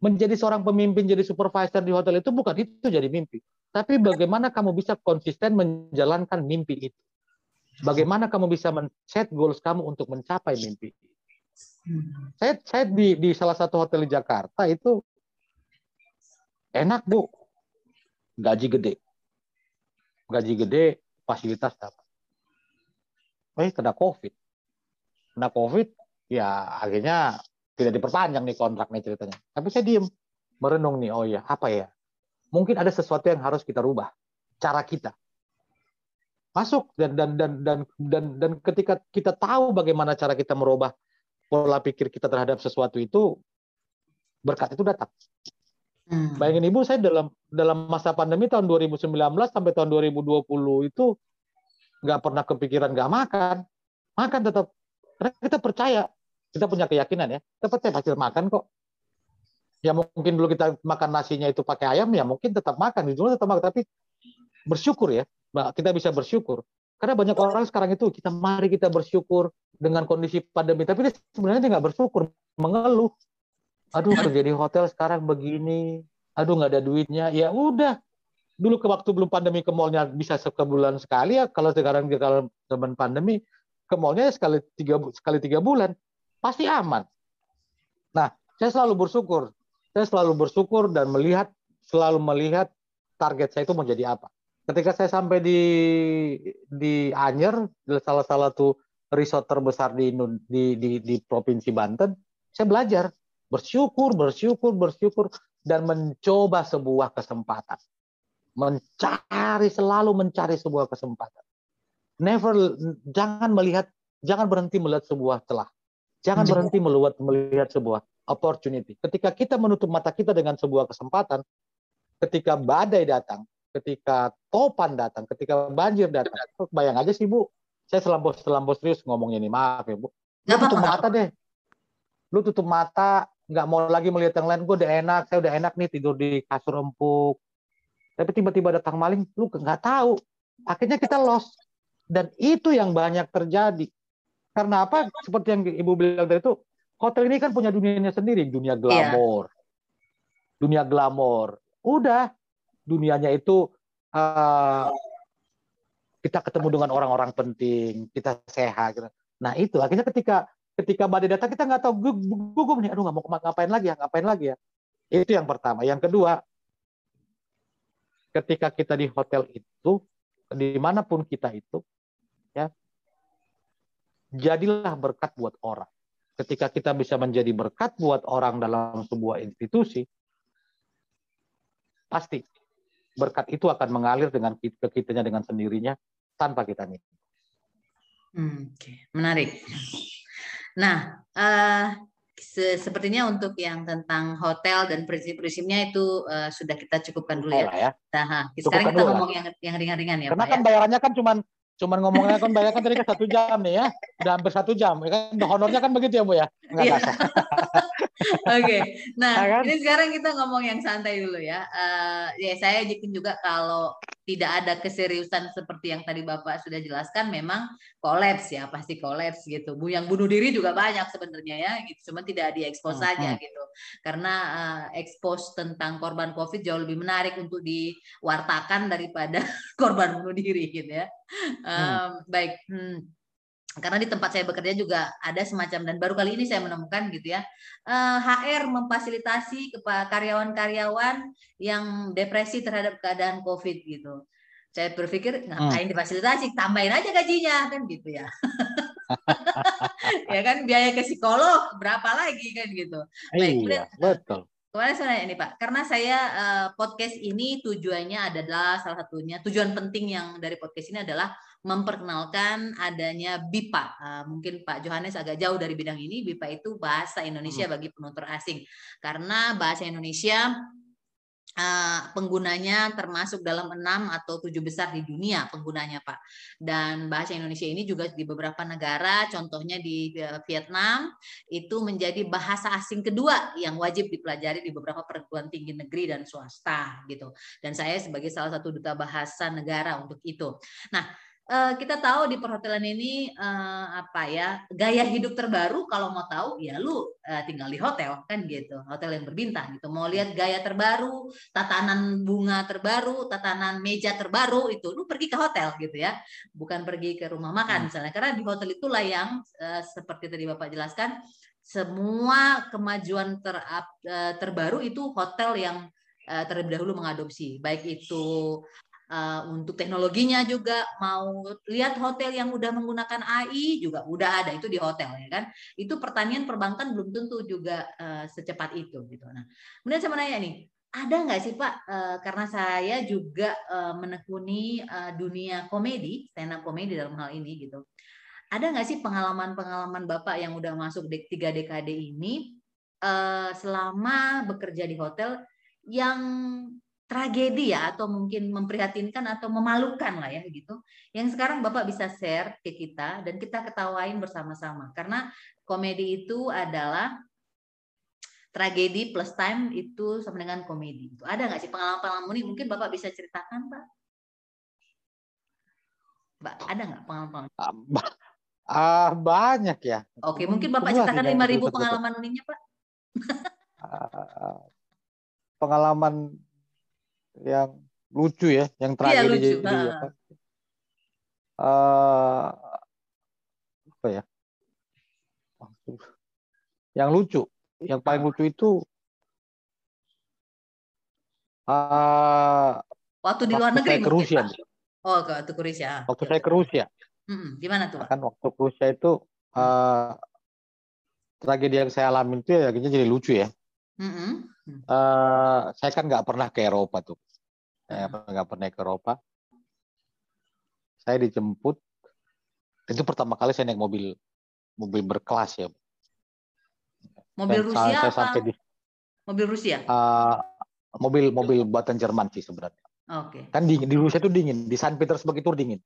Speaker 2: Menjadi seorang pemimpin, jadi supervisor di hotel itu bukan itu jadi mimpi. Tapi bagaimana kamu bisa konsisten menjalankan mimpi itu. Bagaimana kamu bisa men-set goals kamu untuk mencapai mimpi? Hmm. Saya saya di di salah satu hotel di Jakarta itu enak bu, gaji gede, gaji gede, fasilitas dapat. Eh kena covid, kena covid, ya akhirnya tidak diperpanjang nih kontraknya ceritanya. Tapi saya diem, merenung nih, oh ya apa ya? Mungkin ada sesuatu yang harus kita rubah, cara kita masuk dan dan dan dan dan dan ketika kita tahu bagaimana cara kita merubah pola pikir kita terhadap sesuatu itu berkat itu datang. Hmm. Bayangin ibu saya dalam dalam masa pandemi tahun 2019 sampai tahun 2020 itu nggak pernah kepikiran nggak makan, makan tetap. Karena kita percaya, kita punya keyakinan ya, kita percaya hasil makan kok. Ya mungkin dulu kita makan nasinya itu pakai ayam, ya mungkin tetap makan, dulu tetap makan, tapi bersyukur ya kita bisa bersyukur. Karena banyak orang sekarang itu kita mari kita bersyukur dengan kondisi pandemi, tapi sebenarnya dia nggak bersyukur, mengeluh. Aduh kerja di hotel sekarang begini, aduh nggak ada duitnya. Ya udah, dulu ke waktu belum pandemi ke mallnya bisa sebulan sekali ya. Kalau sekarang kalau zaman pandemi ke mallnya sekali tiga sekali tiga bulan pasti aman. Nah, saya selalu bersyukur. Saya selalu bersyukur dan melihat selalu melihat target saya itu mau jadi apa ketika saya sampai di di Anyer, salah satu resort terbesar di, di di di provinsi Banten, saya belajar bersyukur, bersyukur, bersyukur dan mencoba sebuah kesempatan. Mencari selalu mencari sebuah kesempatan. Never jangan melihat jangan berhenti melihat sebuah celah. Jangan berhenti melihat melihat sebuah opportunity. Ketika kita menutup mata kita dengan sebuah kesempatan, ketika badai datang, ketika topan datang, ketika banjir datang. Bayang aja sih Bu, saya selampau selampau serius ngomong ini, maaf ya Bu. Lu tutup mata deh. Lu tutup mata, nggak mau lagi melihat yang lain. Gue udah enak, saya udah enak nih tidur di kasur empuk. Tapi tiba-tiba datang maling, lu nggak tahu. Akhirnya kita lost. Dan itu yang banyak terjadi. Karena apa? Seperti yang Ibu bilang tadi itu, hotel ini kan punya dunianya sendiri, dunia iya. glamor. Yeah. Dunia glamor. Udah, dunianya itu uh, kita ketemu dengan orang-orang penting, kita sehat. Gitu. Nah itu akhirnya ketika ketika badai datang kita nggak tahu gugup nih, aduh nggak mau ngapain lagi ya, ngapain lagi ya. Itu yang pertama. Yang kedua, ketika kita di hotel itu, di mana pun kita itu, ya, jadilah berkat buat orang. Ketika kita bisa menjadi berkat buat orang dalam sebuah institusi, pasti berkat itu akan mengalir dengan ke kitanya dengan sendirinya tanpa kita minta.
Speaker 1: Hmm, Oke, okay. menarik. Nah, uh, se sepertinya untuk yang tentang hotel dan prinsip-prinsipnya itu uh, sudah kita cukupkan dulu ya. ya. Nah, sekarang kita ngomong yang yang ringan-ringan ya.
Speaker 2: Karena
Speaker 1: Pak,
Speaker 2: kan ya? bayarannya kan cuma cuman ngomongnya kan bayar kan tadi kan satu jam nih ya udah hampir satu jam ya kan honornya kan begitu ya bu ya
Speaker 1: Iya. Oke, okay. nah ya kan? ini sekarang kita ngomong yang santai dulu ya. Uh, ya saya yakin juga kalau tidak ada keseriusan seperti yang tadi bapak sudah jelaskan, memang kolaps ya pasti kolaps gitu. Bu yang bunuh diri juga banyak sebenarnya ya, gitu. Cuma tidak diekspos hmm, saja hmm. gitu. Karena uh, ekspos tentang korban COVID jauh lebih menarik untuk diwartakan daripada korban bunuh diri gitu ya. Um, hmm. Baik. Hmm karena di tempat saya bekerja juga ada semacam dan baru kali ini saya menemukan gitu ya uh, eh, HR memfasilitasi kepada karyawan-karyawan yang depresi terhadap keadaan COVID gitu. Saya berpikir ngapain hmm. difasilitasi, tambahin aja gajinya kan gitu ya. ya kan biaya ke psikolog berapa lagi kan gitu.
Speaker 2: Baik, iya, betul.
Speaker 1: Kemarin saya nanya ini Pak, karena saya uh, podcast ini tujuannya adalah salah satunya tujuan penting yang dari podcast ini adalah memperkenalkan adanya BIPA. Uh, mungkin Pak Johannes agak jauh dari bidang ini. BIPA itu bahasa Indonesia hmm. bagi penutur asing. Karena bahasa Indonesia uh, penggunanya termasuk dalam enam atau tujuh besar di dunia penggunanya Pak. Dan bahasa Indonesia ini juga di beberapa negara, contohnya di uh, Vietnam, itu menjadi bahasa asing kedua yang wajib dipelajari di beberapa perguruan tinggi negeri dan swasta gitu. Dan saya sebagai salah satu duta bahasa negara untuk itu. Nah, uh, kita tahu di perhotelan ini uh, apa ya gaya hidup terbaru kalau mau tahu ya lu uh, tinggal di hotel kan gitu. Hotel yang berbintang gitu. Mau lihat gaya terbaru tatanan bunga terbaru tatanan meja terbaru itu lu pergi ke hotel gitu ya. Bukan pergi ke rumah makan hmm. misalnya. Karena di hotel itulah yang uh, seperti tadi bapak jelaskan semua kemajuan ter, uh, terbaru itu hotel yang terlebih dahulu mengadopsi. Baik itu uh, untuk teknologinya juga mau lihat hotel yang udah menggunakan AI juga udah ada itu di hotel ya kan? Itu pertanian perbankan belum tentu juga uh, secepat itu gitu. Nah kemudian saya nanya nih ada nggak sih Pak uh, karena saya juga menekuni dunia komedi stand up komedi dalam hal ini gitu. Ada nggak sih pengalaman-pengalaman Bapak yang udah masuk di tiga dekade ini selama bekerja di hotel yang tragedi ya atau mungkin memprihatinkan atau memalukan lah ya gitu. Yang sekarang Bapak bisa share ke kita dan kita ketawain bersama-sama karena komedi itu adalah tragedi plus time itu sama dengan komedi. Itu ada nggak sih pengalaman-pengalaman ini mungkin Bapak bisa ceritakan, Pak? Mbak, ada nggak pengalaman?
Speaker 2: Ah, banyak ya.
Speaker 1: Oke, mungkin Bapak ceritakan lima ribu pengalaman uninya, Pak.
Speaker 2: Ah, pengalaman yang lucu ya, yang terakhir iya, lucu. jadi apa? Uh, apa ya? Yang lucu, yang paling lucu itu uh,
Speaker 1: waktu di luar negeri
Speaker 2: saya ke Rusia.
Speaker 1: Oh, ke, waktu ke Rusia.
Speaker 2: Waktu saya ke Rusia.
Speaker 1: Hmm, gimana tuh?
Speaker 2: Kan waktu ke Rusia itu uh, tragedi yang saya alami itu ya jadi lucu ya. Mm-hmm. Uh, saya kan nggak pernah ke Eropa tuh. Saya mm-hmm. nggak pernah ke Eropa. Saya dijemput. Itu pertama kali saya naik mobil mobil berkelas ya.
Speaker 1: Mobil Rusia saya, sampai di, mobil Rusia?
Speaker 2: Uh, mobil mobil buatan Jerman sih sebenarnya.
Speaker 1: Oke. Okay.
Speaker 2: Kan di, di Rusia itu dingin, di Saint Petersburg itu dingin.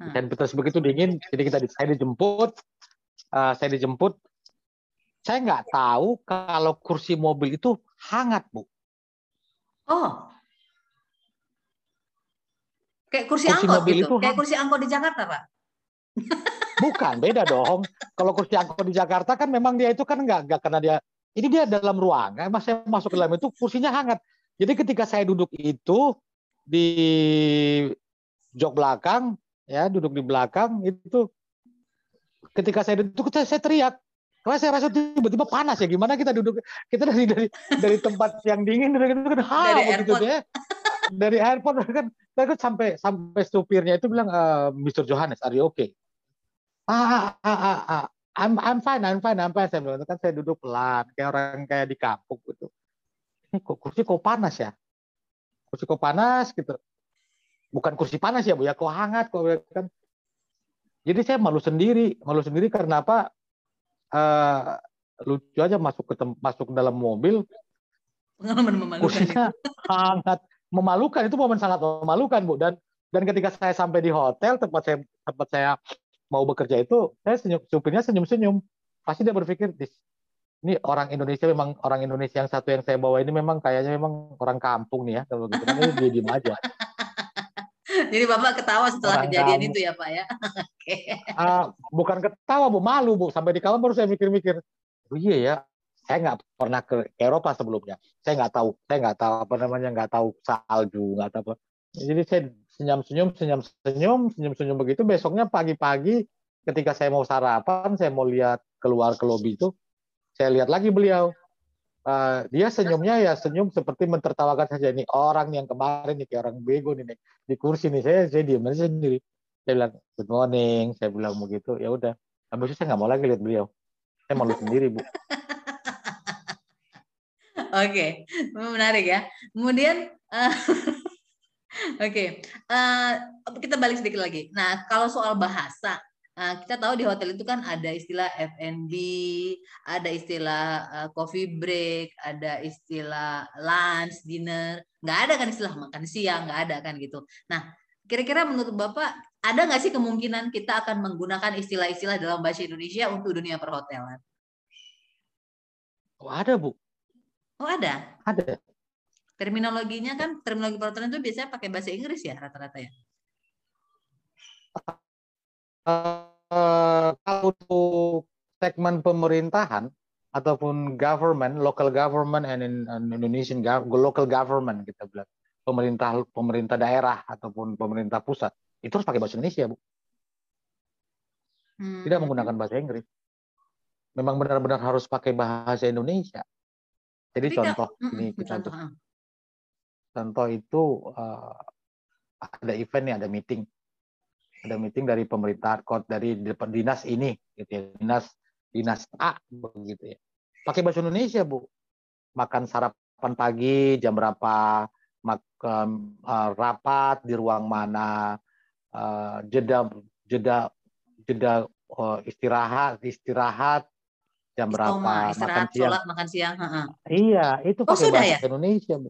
Speaker 2: Di hmm. Saint Petersburg itu dingin, jadi kita saya dijemput, uh, saya dijemput saya nggak tahu kalau kursi mobil itu hangat, Bu.
Speaker 1: Oh. Kayak kursi, kursi angkot mobil gitu. Itu Kayak kursi angkot di Jakarta, Pak.
Speaker 2: Bukan, beda dong. Kalau kursi angkot di Jakarta kan memang dia itu kan nggak nggak karena dia ini dia dalam ruangan, mas saya masuk ke dalam itu kursinya hangat. Jadi ketika saya duduk itu di jok belakang, ya duduk di belakang itu ketika saya duduk saya, saya teriak karena saya rasa tiba-tiba panas ya. Gimana kita duduk kita dari dari dari tempat yang dingin dari itu kan hal begitu deh. Dari airport kan kan sampai sampai supirnya itu bilang uh, eh, Mr. Johannes, are you okay? Ah, ah, ah, ah, I'm I'm fine, I'm fine, I'm fine. Saya bilang kan saya duduk pelan kayak orang kayak di kampung gitu. Ini kok kursi kok panas ya? Kursi kok panas gitu. Bukan kursi panas ya, Bu ya, kok hangat kok kan. Jadi saya malu sendiri, malu sendiri karena apa? uh, lucu aja masuk ke masuk ke dalam mobil
Speaker 1: pengalaman memalukan
Speaker 2: kursinya sangat memalukan itu momen sangat memalukan bu dan dan ketika saya sampai di hotel tempat saya tempat saya mau bekerja itu saya senyum supirnya senyum senyum pasti dia berpikir ini orang Indonesia memang orang Indonesia yang satu yang saya bawa ini memang kayaknya memang orang kampung nih ya kalau gitu kan dia diem aja
Speaker 1: Jadi Bapak ketawa setelah Orang kejadian kamu. itu ya Pak ya?
Speaker 2: okay. uh, bukan ketawa Bu, malu Bu. Sampai di kamar baru saya mikir-mikir, oh iya ya, saya nggak pernah ke Eropa sebelumnya. Saya nggak tahu, saya nggak tahu apa namanya, nggak tahu salju, nggak tahu apa. Jadi saya senyum-senyum, senyum-senyum, senyum-senyum begitu. Besoknya pagi-pagi ketika saya mau sarapan, saya mau lihat keluar ke lobi itu, saya lihat lagi beliau. Uh, dia senyumnya ya senyum seperti mentertawakan saja. Ini orang yang kemarin nih kayak orang bego nih di kursi nih saya saya diam aja sendiri. Saya bilang good morning. Saya bilang begitu. Ya udah. Habis itu saya nggak mau lagi lihat beliau. Saya malu sendiri bu
Speaker 1: Oke, okay. menarik ya. Kemudian, uh, oke, okay. uh, eh, kita balik sedikit lagi. Nah, kalau soal bahasa, Nah, kita tahu di hotel itu kan ada istilah F&B, ada istilah uh, coffee break, ada istilah lunch, dinner. Nggak ada kan istilah makan siang, nggak ada kan gitu. Nah, kira-kira menurut Bapak, ada nggak sih kemungkinan kita akan menggunakan istilah-istilah dalam bahasa Indonesia untuk dunia perhotelan?
Speaker 2: Oh, ada, Bu.
Speaker 1: Oh, ada?
Speaker 2: Ada.
Speaker 1: Terminologinya kan, terminologi perhotelan itu biasanya pakai bahasa Inggris ya rata-rata ya?
Speaker 2: Uh, kalau untuk segmen pemerintahan ataupun government, local government and in, in Indonesian local government kita bilang pemerintah pemerintah daerah ataupun pemerintah pusat itu harus pakai bahasa Indonesia bu, hmm. tidak menggunakan bahasa Inggris. Memang benar-benar harus pakai bahasa Indonesia. Jadi Tapi contoh ini kita contoh. contoh itu uh, ada event nih, ada meeting, ada meeting dari pemerintah kota dari dinas ini, gitu ya, dinas dinas A begitu ya. Pakai bahasa Indonesia bu. Makan sarapan pagi jam berapa, makan uh, rapat di ruang mana, uh, jeda jeda jeda uh, istirahat istirahat jam berapa?
Speaker 1: Makan siang? sholat, makan siang ha
Speaker 2: iya itu oh, pakai sudah bahasa ya? Indonesia bu.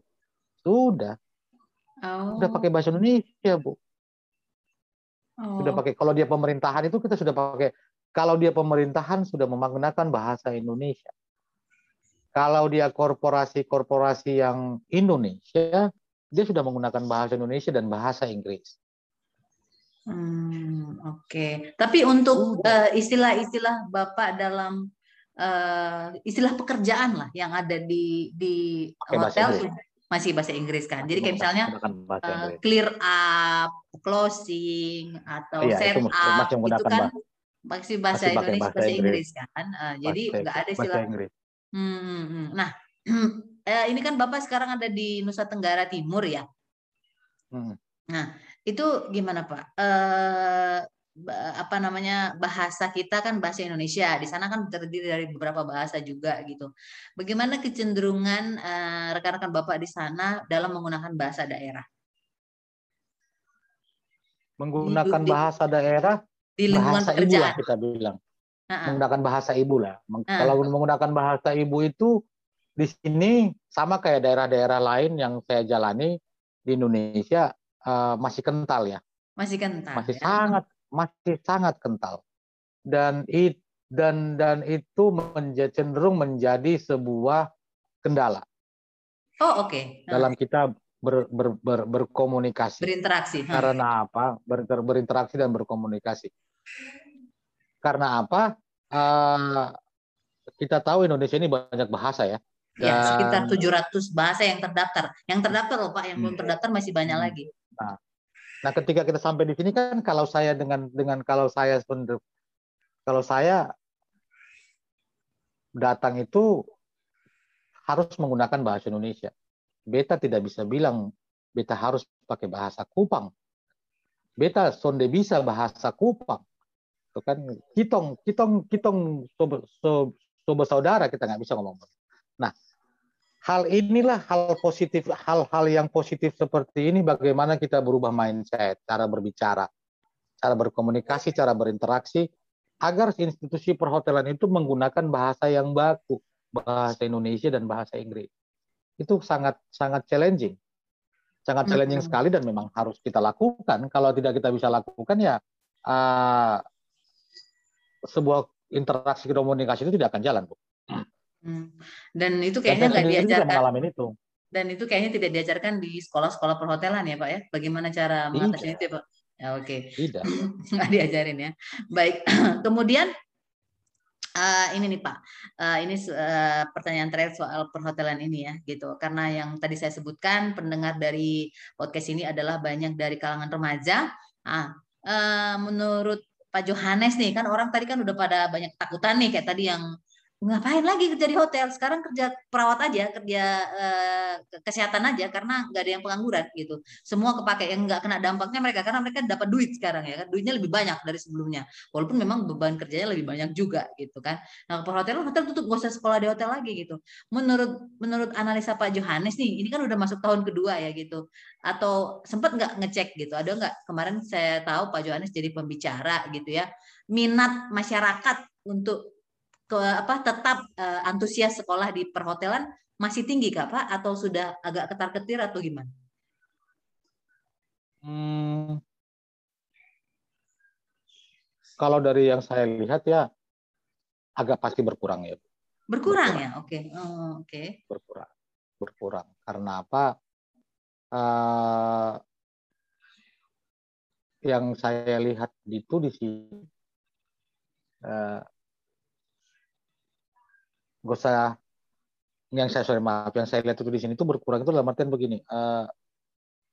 Speaker 2: Sudah. Oh. sudah pakai bahasa Indonesia bu. Oh. sudah pakai kalau dia pemerintahan itu kita sudah pakai kalau dia pemerintahan sudah menggunakan bahasa Indonesia. Kalau dia korporasi-korporasi yang Indonesia dia sudah menggunakan bahasa Indonesia dan bahasa Inggris.
Speaker 1: Hmm, Oke, okay. tapi untuk uh, istilah-istilah bapak dalam uh, istilah pekerjaan lah yang ada di di hotel masih bahasa Inggris kan. Jadi kayak misalnya uh, clear up, closing atau iya, set up itu, itu kan masih bahasa masih Indonesia bahasa, bahasa Inggris, Inggris kan. Uh, jadi nggak ada istilah. Hmm, hmm, hmm. Nah, uh, ini kan bapak sekarang ada di Nusa Tenggara Timur ya. Hmm. Nah, itu gimana Pak? Eh, apa namanya bahasa kita kan bahasa Indonesia di sana kan terdiri dari beberapa bahasa juga gitu. Bagaimana kecenderungan eh, rekan-rekan bapak di sana dalam menggunakan bahasa daerah?
Speaker 2: Menggunakan di, bahasa daerah di lingkungan bahasa pekerjaan. ibu lah kita bilang. Uh-uh. Menggunakan bahasa ibu lah. Uh-uh. Kalau menggunakan bahasa ibu itu di sini sama kayak daerah-daerah lain yang saya jalani di Indonesia uh, masih kental ya.
Speaker 1: Masih kental.
Speaker 2: Masih ya? sangat masih sangat kental. Dan it dan dan itu menjadi, cenderung menjadi sebuah kendala.
Speaker 1: Oh, oke. Okay.
Speaker 2: Dalam kita ber, ber, ber, berkomunikasi.
Speaker 1: Berinteraksi.
Speaker 2: Karena apa? Ber, berinteraksi dan berkomunikasi. Karena apa? Uh, kita tahu Indonesia ini banyak bahasa ya.
Speaker 1: Ya, sekitar 700 bahasa yang terdaftar. Yang terdaftar loh Pak, yang belum hmm. terdaftar masih banyak hmm. lagi.
Speaker 2: Nah, nah ketika kita sampai di sini kan kalau saya dengan dengan kalau saya kalau saya datang itu harus menggunakan bahasa Indonesia. Beta tidak bisa bilang beta harus pakai bahasa Kupang. Beta sonde bisa bahasa Kupang. Itu kan kitong kitong kitong sob, sob, sob saudara kita nggak bisa ngomong. Nah, hal inilah hal positif, hal-hal yang positif seperti ini bagaimana kita berubah mindset, cara berbicara, cara berkomunikasi, cara berinteraksi agar institusi perhotelan itu menggunakan bahasa yang baku, bahasa Indonesia dan bahasa Inggris. Itu sangat sangat challenging. Sangat challenging hmm. sekali dan memang harus kita lakukan. Kalau tidak kita bisa lakukan ya uh, sebuah interaksi komunikasi itu tidak akan jalan, Bu.
Speaker 1: Hmm. Dan itu kayaknya nggak diajarkan. itu. Dan itu kayaknya tidak diajarkan di sekolah-sekolah perhotelan ya Pak ya. Bagaimana cara mengatasi itu ya Pak? Ya, Oke. Okay.
Speaker 2: Tidak.
Speaker 1: nggak diajarin ya. Baik. Kemudian uh, ini nih Pak, uh, ini uh, pertanyaan terakhir soal perhotelan ini ya, gitu. Karena yang tadi saya sebutkan pendengar dari podcast ini adalah banyak dari kalangan remaja. Ah, uh, menurut Pak Johannes nih kan orang tadi kan udah pada banyak takutan nih kayak tadi yang ngapain lagi kerja di hotel? Sekarang kerja perawat aja kerja uh, kesehatan aja karena nggak ada yang pengangguran gitu. Semua kepake yang nggak kena dampaknya mereka karena mereka dapat duit sekarang ya kan. Duitnya lebih banyak dari sebelumnya. Walaupun memang beban kerjanya lebih banyak juga gitu kan. Nah perhotelan hotel tutup gak usah sekolah di hotel lagi gitu. Menurut menurut analisa Pak Johannes nih ini kan udah masuk tahun kedua ya gitu. Atau sempat nggak ngecek gitu? Ada nggak? Kemarin saya tahu Pak Johannes jadi pembicara gitu ya. Minat masyarakat untuk apa tetap uh, antusias sekolah di perhotelan masih tinggi kak pak atau sudah agak ketar ketir atau gimana?
Speaker 2: Hmm, kalau dari yang saya lihat ya agak pasti berkurang ya.
Speaker 1: Berkurang, berkurang. ya, oke, okay. oh, oke. Okay.
Speaker 2: Berkurang, berkurang. Karena apa? Uh, yang saya lihat itu di sini uh, gak usah yang saya sorry maaf yang saya lihat itu di sini itu berkurang itu dalam artian begini uh,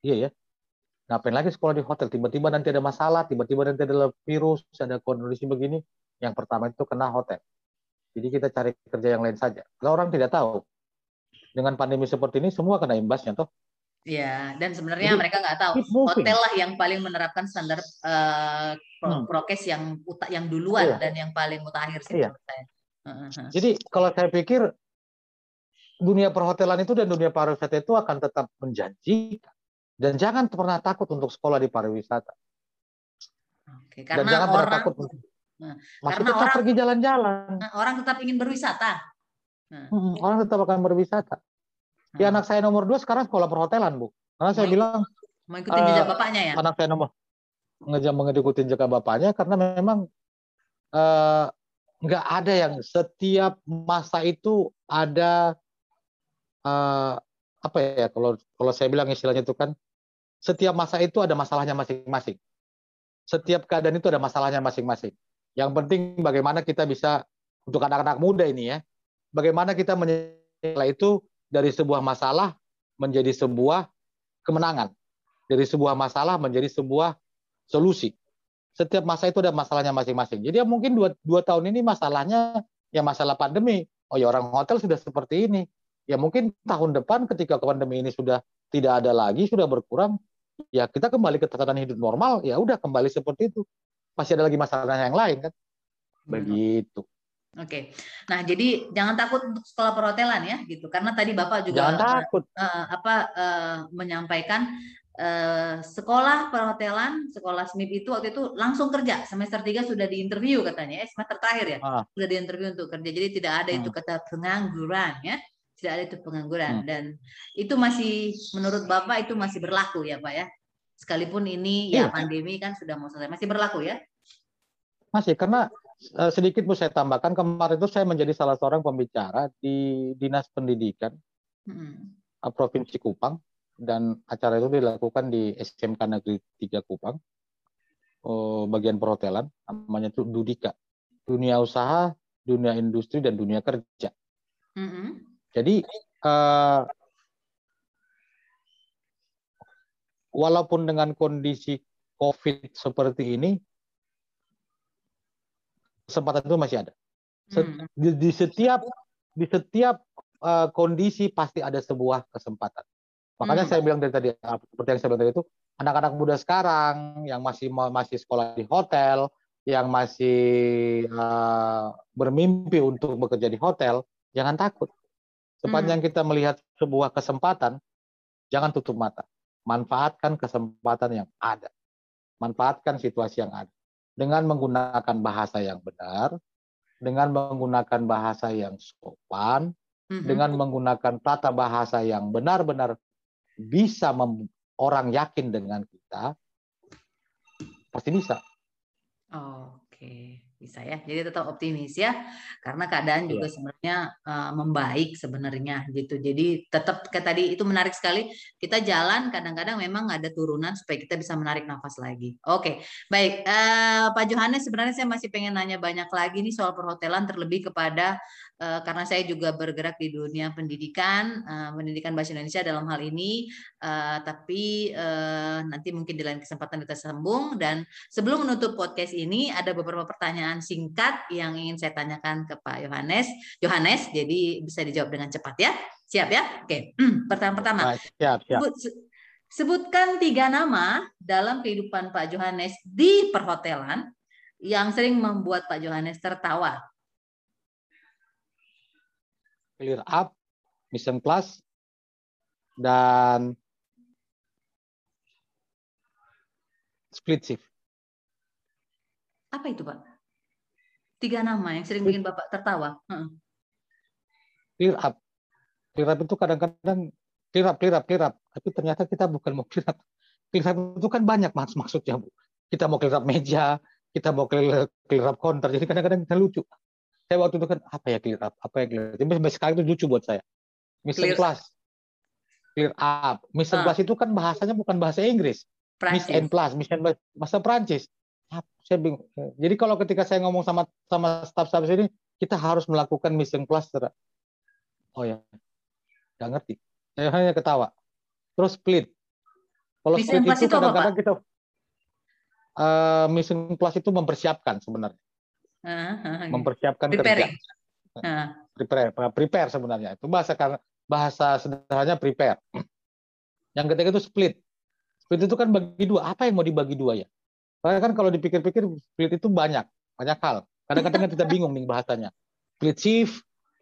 Speaker 2: iya ya ngapain lagi sekolah di hotel tiba-tiba nanti ada masalah tiba-tiba nanti ada virus ada kondisi begini yang pertama itu kena hotel jadi kita cari kerja yang lain saja kalau orang tidak tahu dengan pandemi seperti ini semua kena imbasnya toh
Speaker 1: Ya, dan sebenarnya Jadi, mereka nggak tahu hotel lah yang paling menerapkan standar uh, hmm. prokes yang yang duluan iya. dan yang paling mutakhir sih iya. saya.
Speaker 2: Jadi kalau saya pikir dunia perhotelan itu dan dunia pariwisata itu akan tetap menjanjikan dan jangan pernah takut untuk sekolah di pariwisata.
Speaker 1: Oke, karena dan jangan orang, pernah takut
Speaker 2: nah, masih tetap orang, pergi jalan-jalan.
Speaker 1: Nah, orang tetap ingin berwisata.
Speaker 2: Nah. Hmm, orang tetap akan berwisata. Ya anak saya nomor dua sekarang sekolah perhotelan bu. Karena saya bilang
Speaker 1: mengikuti jejak uh, bapaknya ya.
Speaker 2: Anak saya nomor ngejam mengikuti jejak bapaknya karena memang uh, nggak ada yang setiap masa itu ada uh, apa ya kalau kalau saya bilang istilahnya itu kan setiap masa itu ada masalahnya masing-masing. Setiap keadaan itu ada masalahnya masing-masing. Yang penting bagaimana kita bisa untuk anak-anak muda ini ya, bagaimana kita menilai itu dari sebuah masalah menjadi sebuah kemenangan. Dari sebuah masalah menjadi sebuah solusi. Setiap masa itu ada masalahnya masing-masing. Jadi ya mungkin dua, dua tahun ini masalahnya ya masalah pandemi. Oh ya orang hotel sudah seperti ini. Ya mungkin tahun depan ketika pandemi ini sudah tidak ada lagi, sudah berkurang, ya kita kembali ke tatanan hidup normal, ya udah kembali seperti itu. Pasti ada lagi masalah yang lain kan. Begitu.
Speaker 1: Oke, nah jadi jangan takut untuk sekolah perhotelan ya, gitu. Karena tadi bapak juga
Speaker 2: jangan takut.
Speaker 1: Uh, apa uh, menyampaikan uh, sekolah perhotelan, sekolah SMIP itu waktu itu langsung kerja semester 3 sudah diinterview katanya, eh, semester terakhir ya ah. sudah diinterview untuk kerja. Jadi tidak ada hmm. itu kata pengangguran ya, tidak ada itu pengangguran hmm. dan itu masih menurut bapak itu masih berlaku ya pak ya, sekalipun ini ya, ya pandemi kan sudah mau selesai masih berlaku ya?
Speaker 2: Masih karena Eh, sedikit mau saya tambahkan kemarin itu saya menjadi salah seorang pembicara di dinas pendidikan hmm. provinsi Kupang dan acara itu dilakukan di SMK Negeri 3 Kupang oh, bagian perhotelan namanya itu Dudika dunia usaha dunia industri dan dunia kerja hmm. jadi uh, walaupun dengan kondisi COVID seperti ini kesempatan itu masih ada. Di, di setiap di setiap uh, kondisi pasti ada sebuah kesempatan. Makanya hmm. saya bilang dari tadi seperti yang saya bilang tadi itu anak-anak muda sekarang yang masih masih sekolah di hotel, yang masih uh, bermimpi untuk bekerja di hotel, jangan takut. Sepanjang hmm. kita melihat sebuah kesempatan, jangan tutup mata. Manfaatkan kesempatan yang ada. Manfaatkan situasi yang ada dengan menggunakan bahasa yang benar, dengan menggunakan bahasa yang sopan, mm-hmm. dengan menggunakan tata bahasa yang benar-benar bisa orang yakin dengan kita, pasti bisa.
Speaker 1: Oke. Okay bisa ya. Jadi tetap optimis ya, karena keadaan juga yeah. sebenarnya uh, membaik sebenarnya gitu. Jadi tetap kayak tadi itu menarik sekali. Kita jalan kadang-kadang memang ada turunan supaya kita bisa menarik nafas lagi. Oke, baik uh, Pak Johannes sebenarnya saya masih pengen nanya banyak lagi nih soal perhotelan terlebih kepada karena saya juga bergerak di dunia pendidikan, uh, pendidikan bahasa Indonesia dalam hal ini. Uh, tapi nanti mungkin di lain kesempatan kita sambung dan sebelum menutup podcast ini ada beberapa pertanyaan singkat yang ingin saya tanyakan ke Pak Yohanes. Yohanes, jadi bisa dijawab dengan cepat ya. Siap ya? Oke. Pertanyaan pertama.
Speaker 2: Siap, siap.
Speaker 1: Sebut, sebutkan tiga nama dalam kehidupan Pak Yohanes di perhotelan yang sering membuat Pak Yohanes tertawa.
Speaker 2: Clear up, mission plus, dan split shift.
Speaker 1: Apa itu, Pak? Tiga nama yang sering bikin Bapak tertawa.
Speaker 2: Clear up. Clear up itu kadang-kadang clear up, clear up, clear up. Tapi ternyata kita bukan mau clear up. Clear up itu kan banyak maksud maksudnya, Bu. Kita mau clear up meja, kita mau clear, clear up counter. Jadi kadang-kadang kita lucu. Saya waktu itu kan, apa ya clear up? Apa ya clear up? Jadi sampai sekarang itu lucu buat saya. Mr. Clear. Class. Clear up. Mr. Uh. Class itu kan bahasanya bukan bahasa Inggris. Miss N plus, Miss plus, bahasa Prancis. Saya bingung. Jadi kalau ketika saya ngomong sama sama staff-staff sini, kita harus melakukan Miss N plus. Oh ya, nggak ngerti. Saya hanya ketawa. Terus split. Kalau split itu kadang-kadang kita uh, mission plus itu mempersiapkan sebenarnya. Uh, mempersiapkan Preparing. kerja. Uh. Prepare, prepare sebenarnya. Itu bahasa karena bahasa sederhananya prepare. Yang ketiga itu split. Split itu kan bagi dua. Apa yang mau dibagi dua ya? Karena kan kalau dipikir-pikir split itu banyak, banyak hal. Kadang-kadang kita bingung nih bahasanya. Split shift,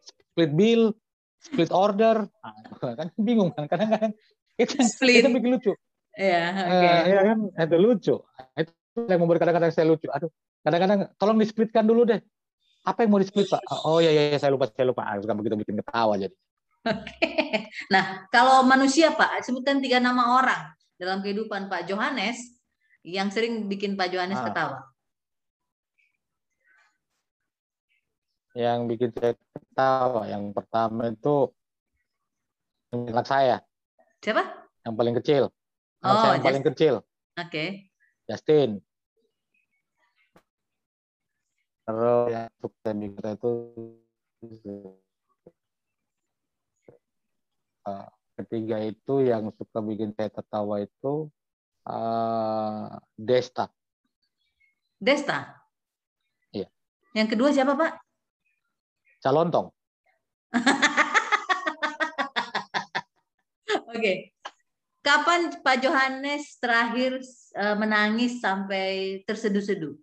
Speaker 2: split bill, split order, nah, kan bingung kan kadang-kadang itu, split. itu bikin lucu.
Speaker 1: Iya, oke. Okay. Uh,
Speaker 2: ya kan, itu lucu. Itu yang membuat kadang-kadang saya lucu. Aduh, kadang-kadang tolong displitkan dulu deh. Apa yang mau di-split, Pak? Oh iya, iya saya lupa, saya lupa. Ah, bukan begitu bikin ketawa jadi.
Speaker 1: Oke. Nah, kalau manusia, Pak, sebutkan tiga nama orang dalam kehidupan Pak Johannes yang sering bikin Pak Johannes ah. ketawa.
Speaker 2: Yang bikin saya ketawa, yang pertama itu anak saya.
Speaker 1: Siapa?
Speaker 2: Yang paling kecil. Anak oh, saya yang paling kecil.
Speaker 1: Oke. Okay.
Speaker 2: Justin. Terus yang suka kita itu uh, ketiga itu yang suka bikin saya tertawa itu uh, Desta.
Speaker 1: Desta.
Speaker 2: Iya.
Speaker 1: Yang kedua siapa Pak?
Speaker 2: Calontong.
Speaker 1: Oke. Okay. Kapan Pak Johannes terakhir uh, menangis sampai terseduh-seduh?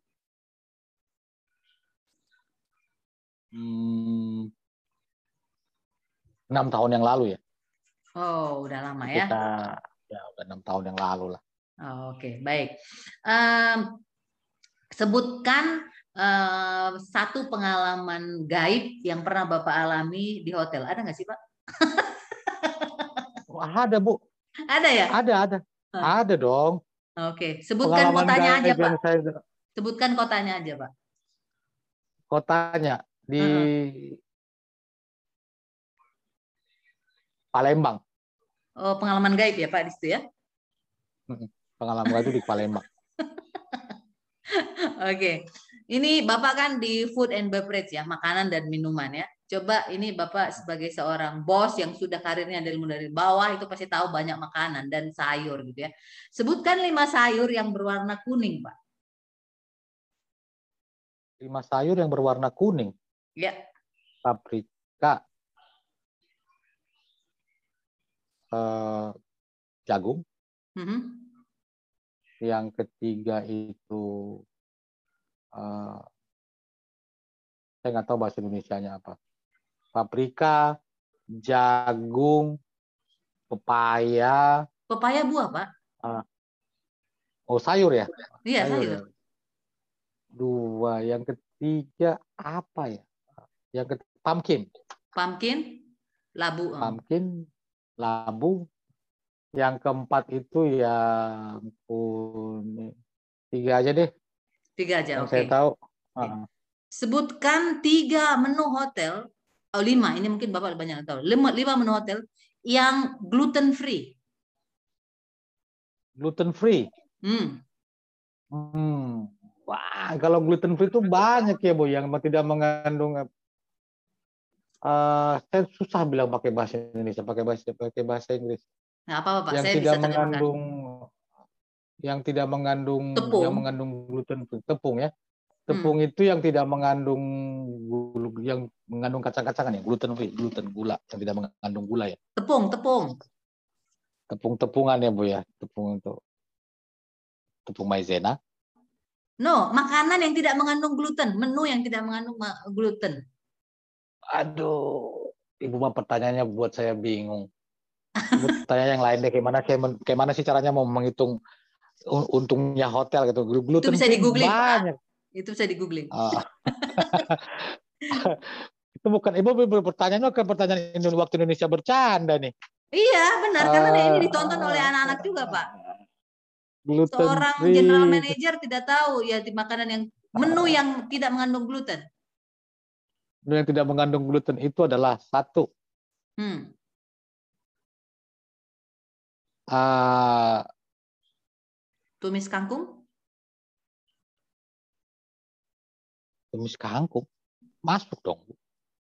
Speaker 2: Enam tahun yang lalu ya.
Speaker 1: Oh, udah lama ya?
Speaker 2: Kita ya udah enam tahun yang lalu lah.
Speaker 1: Oh, Oke, okay. baik. Um, sebutkan uh, satu pengalaman gaib yang pernah Bapak alami di hotel. Ada nggak sih, Pak?
Speaker 2: ada, Bu.
Speaker 1: Ada ya?
Speaker 2: Ada, ada. Oh. Ada dong.
Speaker 1: Oke, okay. sebutkan pengalaman kotanya aja, Pak. Saya... Sebutkan kotanya aja, Pak.
Speaker 2: Kotanya di -huh. Palembang.
Speaker 1: Oh, pengalaman gaib ya Pak di situ ya?
Speaker 2: Pengalaman gaib itu di Palembang.
Speaker 1: Oke. Ini Bapak kan di food and beverage ya, makanan dan minuman ya. Coba ini Bapak sebagai seorang bos yang sudah karirnya dari dari bawah itu pasti tahu banyak makanan dan sayur gitu ya. Sebutkan lima sayur yang berwarna kuning, Pak.
Speaker 2: Lima sayur yang berwarna kuning.
Speaker 1: Ya.
Speaker 2: Paprika, uh, jagung. Mm -hmm. Yang ketiga itu uh, saya nggak tahu bahasa Indonesia-nya apa. Paprika, jagung, pepaya.
Speaker 1: Pepaya buah, Pak? Uh,
Speaker 2: oh, sayur ya?
Speaker 1: Iya, sayur. sayur.
Speaker 2: Dua. Yang ketiga apa ya? Yang ketiga, pumpkin.
Speaker 1: Pumpkin, labu.
Speaker 2: Pumpkin, labu. Yang keempat itu yang kuning. Tiga aja deh.
Speaker 1: Tiga aja,
Speaker 2: oke. Okay. Saya tahu.
Speaker 1: Okay. Sebutkan tiga menu hotel. Oh lima, ini mungkin bapak banyak tahu. Lima, lima menu hotel yang gluten free.
Speaker 2: Gluten free.
Speaker 1: Hmm.
Speaker 2: Hmm. Wah, kalau gluten free itu banyak ya, Bu, yang tidak mengandung uh, saya susah bilang pakai bahasa Indonesia, pakai bahasa pakai bahasa Inggris.
Speaker 1: Nah, apa Pak?
Speaker 2: Yang
Speaker 1: saya
Speaker 2: tidak bisa mengandung yang tidak mengandung
Speaker 1: tepung.
Speaker 2: yang mengandung gluten tepung ya. Tepung hmm. itu yang tidak mengandung yang mengandung kacang-kacangan ya, gluten free, gluten gula yang tidak mengandung gula ya.
Speaker 1: Tepung, tepung.
Speaker 2: Tepung-tepungan ya, Bu ya. Tepung itu tepung maizena.
Speaker 1: No, makanan yang tidak mengandung gluten, menu yang tidak mengandung gluten.
Speaker 2: Aduh, Ibu mah pertanyaannya buat saya bingung. Ibu tanya yang lain deh, gimana kayak gimana sih caranya mau menghitung untungnya hotel gitu.
Speaker 1: Gluten itu bisa di googling. Banyak. Itu bisa di googling. Oh.
Speaker 2: itu bukan ibu pertanyaannya kan pertanyaan waktu Indonesia bercanda nih.
Speaker 1: Iya benar karena uh, ini ditonton oleh anak-anak juga pak. Gluten Seorang general manager tidak tahu ya di makanan yang menu yang tidak mengandung gluten
Speaker 2: yang tidak mengandung gluten itu adalah satu hmm. uh,
Speaker 1: Tumis kangkung?
Speaker 2: Tumis kangkung masuk dong.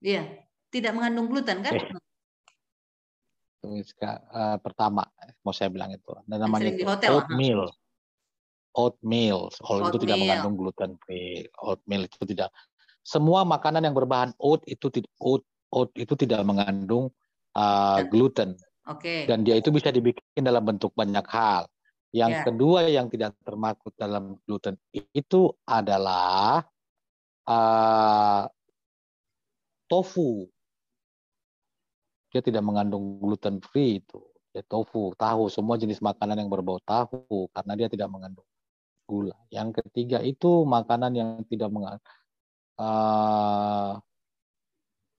Speaker 1: Iya, tidak mengandung gluten kan? Eh.
Speaker 2: Tumis uh, pertama mau saya bilang itu. Dan namanya
Speaker 1: di hotel,
Speaker 2: oatmeal. Oatmeal, oat itu tidak mengandung gluten free. Oatmeal itu tidak. Semua makanan yang berbahan oat itu oat, oat itu tidak mengandung uh, gluten.
Speaker 1: Oke. Okay.
Speaker 2: Dan dia itu bisa dibikin dalam bentuk banyak hal. Yang yeah. kedua yang tidak termasuk dalam gluten itu adalah uh, tofu dia tidak mengandung gluten free itu ya, tofu tahu semua jenis makanan yang berbau tahu karena dia tidak mengandung gula yang ketiga itu makanan yang tidak mengandung uh,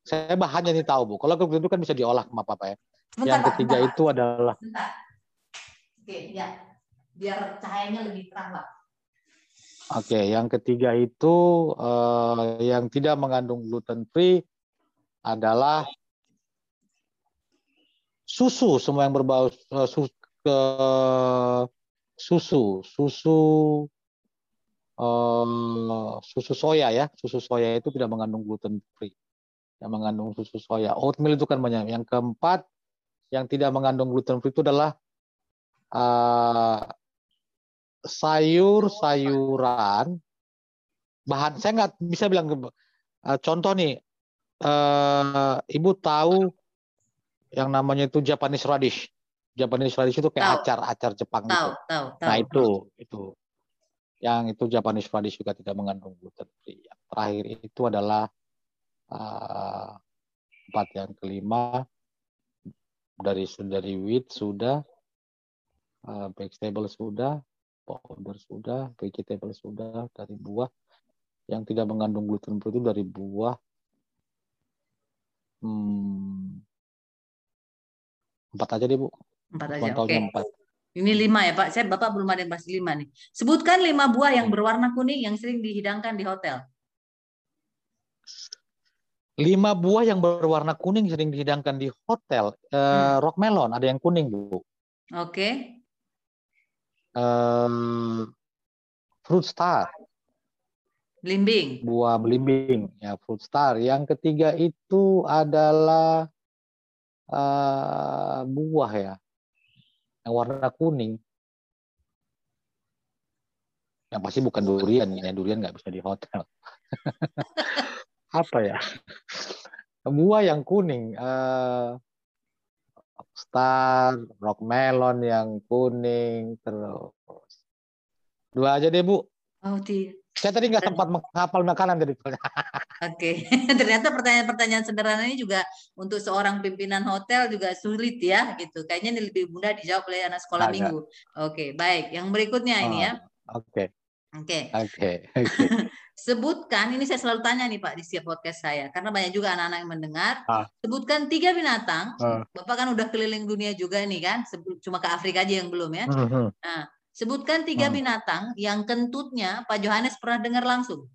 Speaker 2: saya bahannya ini tahu bu. Kalau gluten itu kan bisa diolah sama papa ya. Bentar, yang ketiga bentar. itu adalah
Speaker 1: Bentar. oke ya. Biar cahayanya lebih terang pak.
Speaker 2: Oke, yang ketiga itu uh, yang tidak mengandung gluten free adalah susu. Semua yang berbau uh, su ke susu. Susu uh, susu soya ya. Susu soya itu tidak mengandung gluten free. Yang mengandung susu soya. Oatmeal itu kan banyak. Yang keempat yang tidak mengandung gluten free itu adalah uh, sayur-sayuran. Bahan saya nggak bisa bilang uh, contoh nih. Uh, ibu tahu yang namanya itu Japanese radish. Japanese radish itu kayak acar-acar Jepang
Speaker 1: tahu, gitu. Tahu, tahu.
Speaker 2: Nah itu itu yang itu Japanese radish juga tidak mengandung gluten free. Yang terakhir itu adalah uh, empat yang kelima dari dari wheat sudah, uh, vegetable sudah, powder sudah, vegetable sudah dari buah yang tidak mengandung gluten free itu dari buah. Hmm, Empat aja deh, Bu.
Speaker 1: Empat aja, oke. Okay. Empat. Ini lima ya, Pak. Saya Bapak belum ada yang pasti lima nih. Sebutkan lima buah yang berwarna kuning yang sering dihidangkan di hotel.
Speaker 2: Lima buah yang berwarna kuning sering dihidangkan di hotel. Uh, hmm. Rock melon, ada yang kuning, Bu.
Speaker 1: Oke. Okay.
Speaker 2: Um, fruit star.
Speaker 1: Belimbing.
Speaker 2: Buah belimbing, ya fruit star. Yang ketiga itu adalah uh, buah ya yang warna kuning. Yang pasti bukan durian ya. Durian nggak bisa di hotel. Apa ya? Buah yang kuning uh, star rock melon yang kuning terus. Dua aja deh bu.
Speaker 1: Oh
Speaker 2: saya tadi nggak sempat menghafal makanan dari
Speaker 1: Oke, okay. ternyata pertanyaan-pertanyaan sederhana ini juga untuk seorang pimpinan hotel juga sulit ya, gitu. Kayaknya ini lebih mudah dijawab oleh anak sekolah Agak. minggu. Oke, okay, baik. Yang berikutnya oh, ini ya.
Speaker 2: Oke.
Speaker 1: Oke.
Speaker 2: Oke.
Speaker 1: Sebutkan, ini saya selalu tanya nih Pak di setiap podcast saya, karena banyak juga anak-anak yang mendengar. Ah. Sebutkan tiga binatang. Ah. Bapak kan udah keliling dunia juga nih kan, cuma ke Afrika aja yang belum ya. Mm -hmm. Nah, Sebutkan tiga hmm. binatang yang kentutnya Pak Johannes pernah dengar langsung.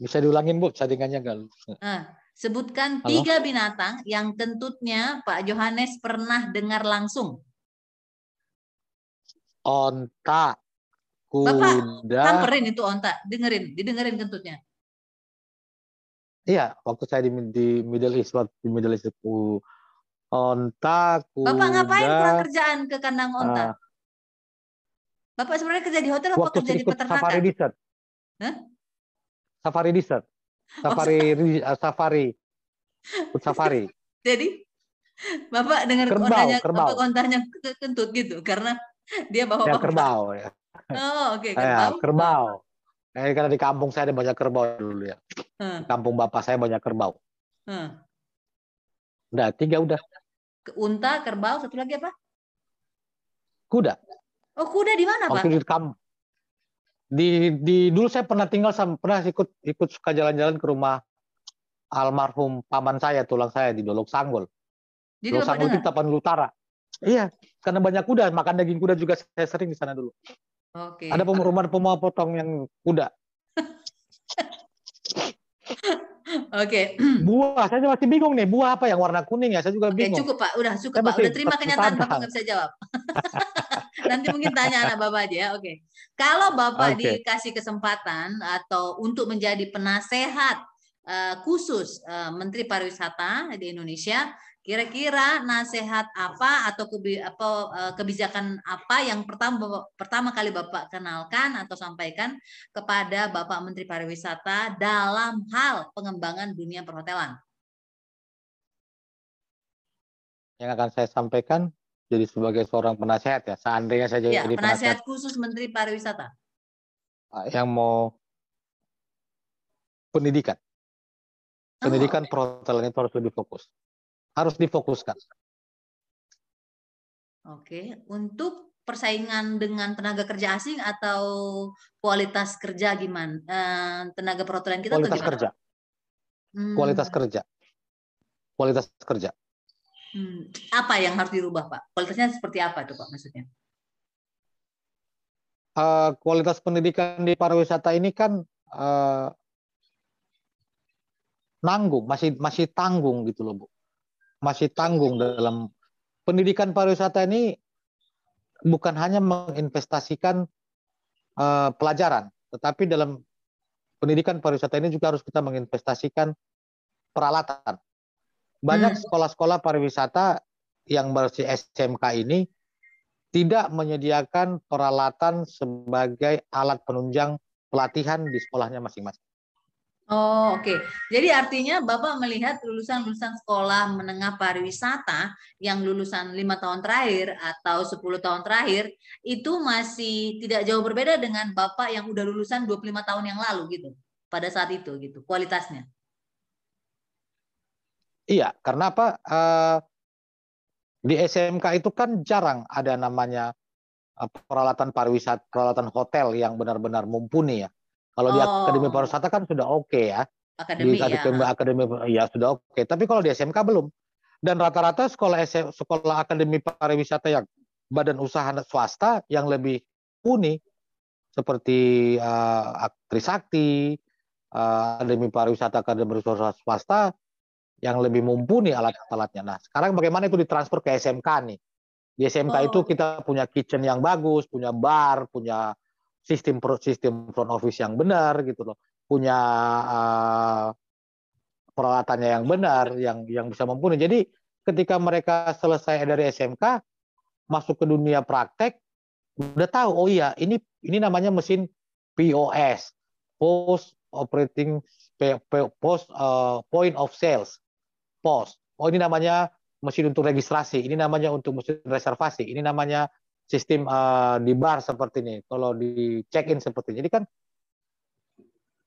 Speaker 2: Bisa diulangin Bu, saringannya enggak.
Speaker 1: Nah, sebutkan Halo? tiga binatang yang kentutnya Pak Johannes pernah dengar langsung.
Speaker 2: Onta, kuda. Bapak
Speaker 1: samperin itu onta, dengerin, didengerin kentutnya.
Speaker 2: Iya, waktu saya di, di Middle East, di Middle East itu Onta, kuda.
Speaker 1: Bapak ngapain pulang kerjaan ke kandang onta? Uh, Bapak sebenarnya kerja di hotel atau kerja di peternakan?
Speaker 2: Safari desert. Huh? Safari desert. Safari oh, safari. Safari.
Speaker 1: Jadi Bapak dengar kerbau, ontanya kerbau. Bapak ontanya kentut gitu karena dia bawa
Speaker 2: ya, kerbau ya.
Speaker 1: Oh, oke, okay,
Speaker 2: kerbau. Ya, kerbau. Eh, karena di kampung saya ada banyak kerbau dulu ya. Hmm. Kampung bapak saya banyak kerbau. Hmm. Udah, tiga udah
Speaker 1: unta, kerbau, satu lagi apa?
Speaker 2: Kuda.
Speaker 1: Oh, kuda di mana, Pak?
Speaker 2: Waktu di kamp di di dulu saya pernah tinggal sama pernah ikut ikut suka jalan-jalan ke rumah almarhum paman saya tulang saya di Dolok Sanggol. Jadi Dolok Sanggol itu Tapan Utara. Iya, karena banyak kuda, makan daging kuda juga saya sering di sana dulu.
Speaker 1: Oke.
Speaker 2: Ada rumah potong yang kuda.
Speaker 1: Oke.
Speaker 2: Buah, saya masih bingung nih. Buah apa yang warna kuning ya? Saya juga bingung.
Speaker 1: cukup Pak. Udah cukup
Speaker 2: Saya
Speaker 1: Pak. Udah terima kenyataan. Bapak nggak bisa jawab. Nanti mungkin tanya anak Bapak aja ya. Oke. Kalau Bapak
Speaker 2: Oke.
Speaker 1: dikasih kesempatan atau untuk menjadi penasehat eh, khusus eh, Menteri Pariwisata di Indonesia, kira-kira nasihat apa atau eh, kebijakan apa yang pertama pertama kali Bapak kenalkan atau sampaikan kepada Bapak Menteri Pariwisata dalam hal pengembangan dunia perhotelan?
Speaker 2: Yang akan saya sampaikan jadi sebagai seorang penasehat ya. Seandainya saya
Speaker 1: Ya,
Speaker 2: jadi
Speaker 1: penasehat
Speaker 2: penasehat
Speaker 1: khusus Menteri Pariwisata.
Speaker 2: yang mau pendidikan.
Speaker 1: Oh,
Speaker 2: Pendidikan perhotelan itu harus lebih fokus. Harus difokuskan.
Speaker 1: Oke, untuk persaingan dengan tenaga kerja asing atau kualitas kerja gimana? Eh, tenaga perhotelan kita atau
Speaker 2: Kualitas
Speaker 1: gimana?
Speaker 2: kerja.
Speaker 1: Hmm,
Speaker 2: Kualitas kerja. Kualitas kerja.
Speaker 1: hmm, apa yang harus dirubah, Pak? Kualitasnya seperti apa itu, Pak? Maksudnya?
Speaker 2: Eh, kualitas pendidikan di pariwisata ini kan eh, nanggung, masih masih tanggung gitu loh, Bu. Masih tanggung dalam pendidikan pariwisata ini bukan hanya menginvestasikan eh, pelajaran, tetapi dalam pendidikan pariwisata ini juga harus kita menginvestasikan peralatan. Banyak
Speaker 1: Hmm.
Speaker 2: sekolah-sekolah pariwisata yang bersih SMK ini tidak menyediakan peralatan sebagai alat penunjang pelatihan di sekolahnya masing-masing.
Speaker 1: Oh, oke. Jadi artinya Bapak melihat lulusan-lulusan sekolah menengah pariwisata yang lulusan lima tahun terakhir atau 10 tahun terakhir itu masih tidak jauh berbeda dengan Bapak yang udah lulusan 25 tahun yang lalu gitu. Pada saat itu gitu, kualitasnya.
Speaker 2: Iya, karena apa? Eh, di SMK itu kan jarang ada namanya eh, peralatan pariwisata, peralatan hotel yang benar-benar mumpuni ya. Kalau di
Speaker 1: Oh.
Speaker 2: akademi pariwisata kan sudah oke ya.
Speaker 1: Akademi
Speaker 2: di
Speaker 1: ya.
Speaker 2: akademi, akademi ya sudah oke. Tapi kalau di SMK belum. Dan rata-rata sekolah SM, sekolah akademi pariwisata yang badan usaha swasta yang lebih uni seperti uh, Trisakti, uh, akademi pariwisata akademi usaha swasta yang lebih mumpuni alat-alatnya. Nah, sekarang bagaimana itu ditransfer ke SMK nih? Di SMK
Speaker 1: Oh.
Speaker 2: itu kita punya kitchen yang bagus, punya bar, punya sistem sistem front office yang benar gitu loh punya uh, peralatannya yang benar, yang yang bisa mumpuni. Jadi ketika mereka selesai dari SMK, masuk ke dunia praktek, udah tahu, oh iya ini ini namanya mesin POS, Post Operating Post uh, Point of Sales, POS. Oh ini namanya mesin untuk registrasi, ini namanya untuk mesin reservasi, ini namanya sistem uh, di bar seperti ini. Kalau di check in seperti ini, jadi kan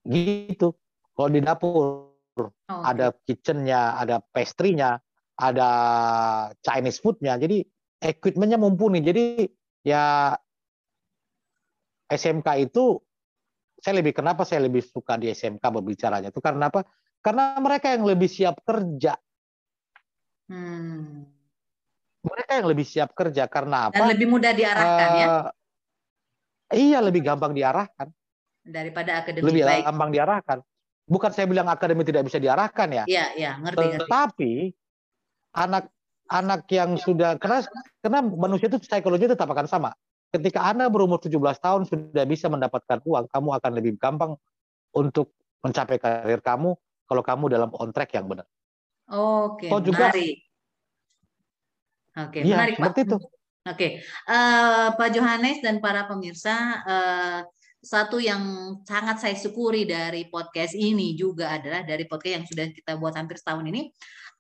Speaker 2: gitu. Kalau di dapur
Speaker 1: Oh,
Speaker 2: ada kitchennya, ada pastry-nya, ada Chinese food-nya. Jadi equipment-nya mumpuni. Jadi ya SMK itu saya lebih kenapa saya lebih suka di SMK berbicaranya itu karena apa? Karena mereka yang lebih siap kerja.
Speaker 1: Hmm.
Speaker 2: Mereka yang lebih siap kerja karena apa?
Speaker 1: Dan lebih mudah diarahkan ya
Speaker 2: Eh, Iya, lebih gampang diarahkan.
Speaker 1: daripada akademi
Speaker 2: Lebih
Speaker 1: baik.
Speaker 2: gampang diarahkan. Bukan saya bilang akademi tidak bisa diarahkan ya.
Speaker 1: Iya, iya, ngerti, ngerti.
Speaker 2: Tetapi anak anak yang sudah karena karena manusia itu psikologi tetap akan sama. Ketika Anda berumur 17 tahun sudah bisa mendapatkan uang, kamu akan lebih gampang untuk mencapai karir kamu kalau kamu dalam on track yang benar.
Speaker 1: Oke,
Speaker 2: Oh, juga-
Speaker 1: menarik. Oke,
Speaker 2: Iya,
Speaker 1: menarik Pak.
Speaker 2: seperti itu.
Speaker 1: Oke, Eh, Pak Johannes dan para pemirsa, eh, satu yang sangat saya syukuri dari podcast ini juga adalah dari podcast yang sudah kita buat hampir setahun ini,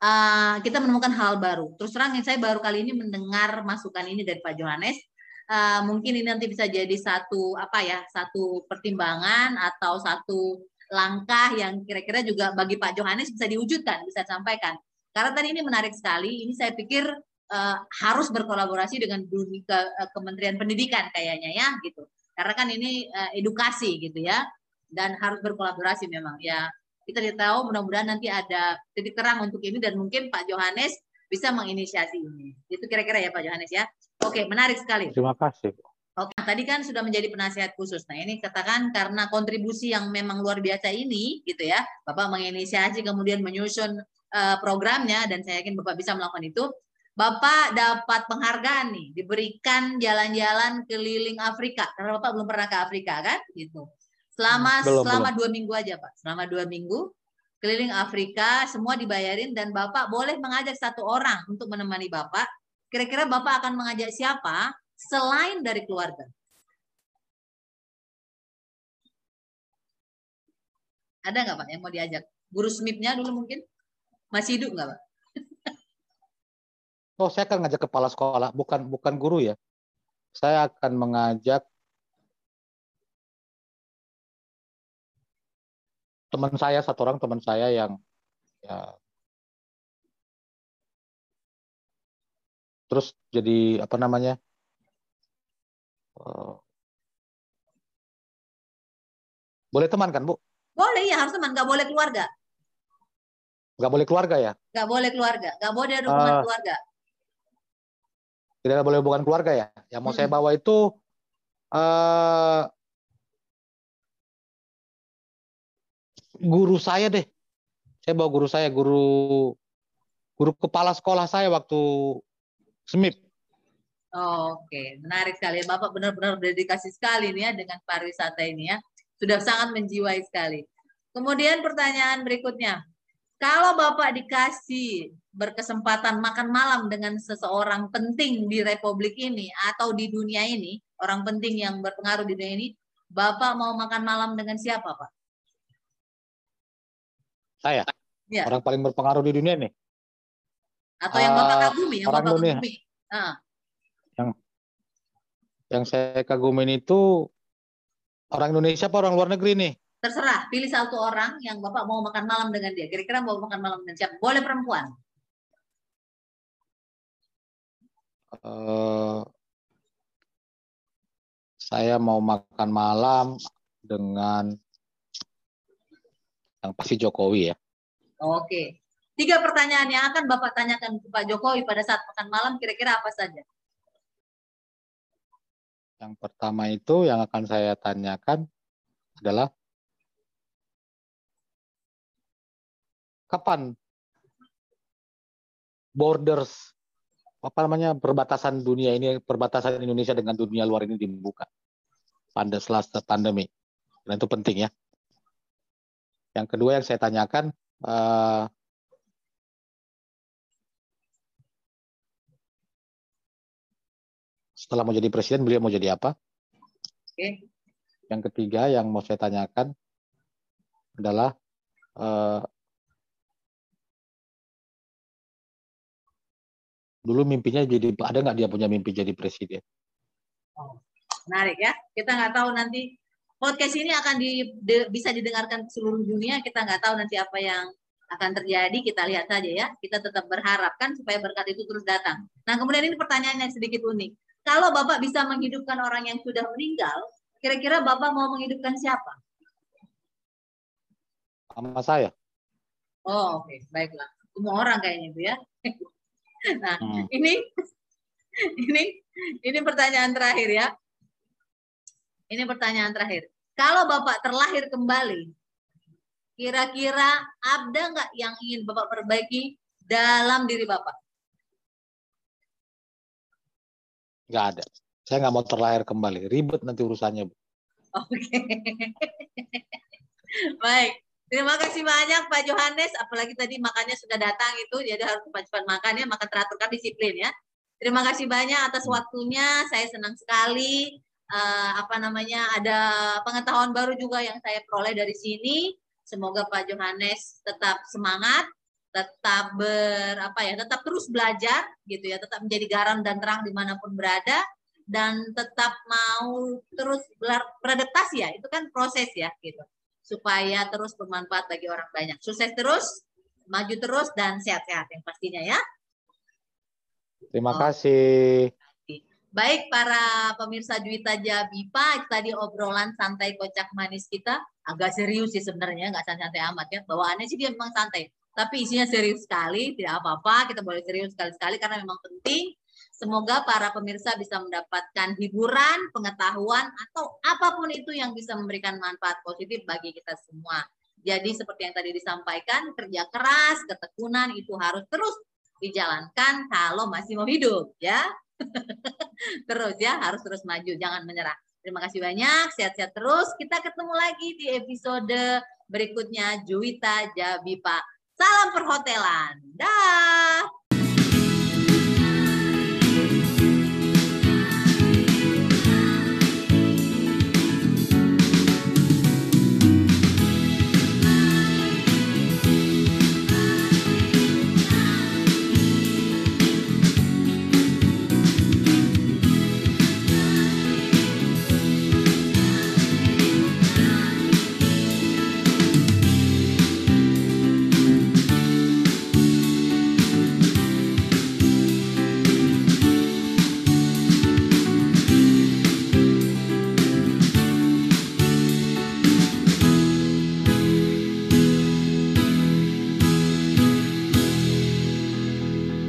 Speaker 1: eh, kita menemukan hal baru. Terus terang saya baru kali ini mendengar masukan ini dari Pak Johannes. Eh, mungkin ini nanti bisa jadi satu apa ya, satu pertimbangan atau satu langkah yang kira-kira juga bagi Pak Johannes bisa diwujudkan, bisa disampaikan. Karena tadi ini menarik sekali. Ini saya pikir eh, harus berkolaborasi dengan dunia ke, eh, Kementerian Pendidikan kayaknya ya gitu. Karena kan ini eh, edukasi gitu ya dan harus berkolaborasi memang ya. Kita tidak tahu mudah-mudahan nanti ada titik terang untuk ini dan mungkin Pak Johannes bisa menginisiasi ini. Itu kira-kira ya Pak Johannes ya. Oke, menarik sekali.
Speaker 2: Terima kasih.
Speaker 1: Oke, tadi kan sudah menjadi penasihat khusus. Nah, ini katakan karena kontribusi yang memang luar biasa ini, gitu ya, Bapak menginisiasi kemudian menyusun uh, programnya, dan saya yakin Bapak bisa melakukan itu. Bapak dapat penghargaan nih, diberikan jalan-jalan keliling Afrika, karena Bapak belum pernah ke Afrika kan, gitu. Selama belum, selama belum. dua minggu aja Pak, selama dua minggu keliling Afrika, semua dibayarin dan Bapak boleh mengajak satu orang untuk menemani Bapak. Kira-kira Bapak akan mengajak siapa? selain dari keluarga. Ada nggak Pak yang mau diajak? Guru SMIP-nya dulu mungkin? Masih hidup nggak Pak?
Speaker 2: Oh, saya akan ngajak kepala sekolah, bukan bukan guru ya. Saya akan mengajak teman saya satu orang teman saya yang ya terus jadi apa namanya Oh. Boleh teman kan, Bu?
Speaker 1: Boleh, ya harus teman. Nggak boleh keluarga.
Speaker 2: Nggak boleh keluarga ya?
Speaker 1: Nggak boleh keluarga. Nggak boleh ada hubungan uh, keluarga.
Speaker 2: Tidak boleh hubungan keluarga ya? Yang mau hmm. saya bawa itu uh, guru saya deh. Saya bawa guru saya, guru guru kepala sekolah saya waktu SMIP.
Speaker 1: Oke, menarik sekali. Bapak benar-benar dedikasi sekali nih ya dengan pariwisata ini ya. Sudah sangat menjiwai sekali. Kemudian pertanyaan berikutnya. Kalau Bapak dikasih berkesempatan makan malam dengan seseorang penting di republik ini atau di dunia ini, orang penting yang berpengaruh di dunia ini, Bapak mau makan malam dengan siapa, Pak?
Speaker 2: Saya. Ya. Orang paling berpengaruh di dunia ini.
Speaker 1: Atau yang Bapak kagumi, yang Bapak dunia. kagumi. Nah
Speaker 2: yang yang saya kagumin itu orang Indonesia apa orang luar negeri nih?
Speaker 1: Terserah, pilih satu orang yang Bapak mau makan malam dengan dia. Kira-kira mau makan malam dengan siapa? Boleh perempuan.
Speaker 2: Uh, saya mau makan malam dengan yang pasti Jokowi ya.
Speaker 1: Oke. Tiga pertanyaan yang akan Bapak tanyakan ke Pak Jokowi pada saat makan malam kira-kira apa saja?
Speaker 2: Yang pertama itu yang akan saya tanyakan adalah kapan borders apa namanya perbatasan dunia ini perbatasan Indonesia dengan dunia luar ini dibuka pada setelah pandemi dan itu penting ya. Yang kedua yang saya tanyakan uh, setelah mau jadi presiden beliau mau jadi apa? Oke. Yang ketiga yang mau saya tanyakan adalah uh, dulu mimpinya jadi ada nggak dia punya mimpi jadi presiden?
Speaker 1: Oh, menarik ya. Kita nggak tahu nanti podcast ini akan di, de, bisa didengarkan ke seluruh dunia. Kita nggak tahu nanti apa yang akan terjadi. Kita lihat saja ya. Kita tetap berharapkan supaya berkat itu terus datang. Nah kemudian ini pertanyaan yang sedikit unik. Kalau Bapak bisa menghidupkan orang yang sudah meninggal, kira-kira Bapak mau menghidupkan siapa?
Speaker 2: Sama saya.
Speaker 1: Oh, oke, okay. baiklah. Semua orang kayaknya itu ya. nah, hmm. ini ini ini pertanyaan terakhir ya. Ini pertanyaan terakhir. Kalau Bapak terlahir kembali, kira-kira ada nggak yang ingin Bapak perbaiki dalam diri Bapak?
Speaker 2: Nggak ada. Saya nggak mau terlahir kembali. Ribet nanti urusannya.
Speaker 1: Oke. Baik. Terima kasih banyak Pak Johannes. Apalagi tadi makannya sudah datang itu, jadi harus cepat-cepat makan ya, makan teratur kan disiplin ya. Terima kasih banyak atas waktunya. Saya senang sekali. Uh, apa namanya ada pengetahuan baru juga yang saya peroleh dari sini. Semoga Pak Johannes tetap semangat tetap ber apa ya tetap terus belajar gitu ya tetap menjadi garam dan terang di mana pun berada dan tetap mau terus beradaptasi ya itu kan proses ya gitu supaya terus bermanfaat bagi orang banyak. Sukses terus maju terus dan sehat-sehat yang pastinya ya.
Speaker 2: Terima oh. kasih.
Speaker 1: Baik para pemirsa Juwita Jabipa, tadi obrolan santai kocak manis kita. Agak serius sih sebenarnya, nggak santai-santai amat ya. Bawaannya sih dia memang santai tapi isinya serius sekali, tidak apa-apa, kita boleh serius sekali-sekali karena memang penting Semoga para pemirsa bisa mendapatkan hiburan, pengetahuan, atau apa pun itu yang bisa memberikan manfaat positif bagi kita semua. Jadi seperti yang tadi disampaikan, kerja keras, ketekunan itu harus terus dijalankan kalau masih mau hidup, ya. terus ya, harus terus maju, jangan menyerah. Terima kasih banyak, sehat-sehat terus. Kita ketemu lagi di episode berikutnya Juwita Jabipa. Salam perhotelan. Dah.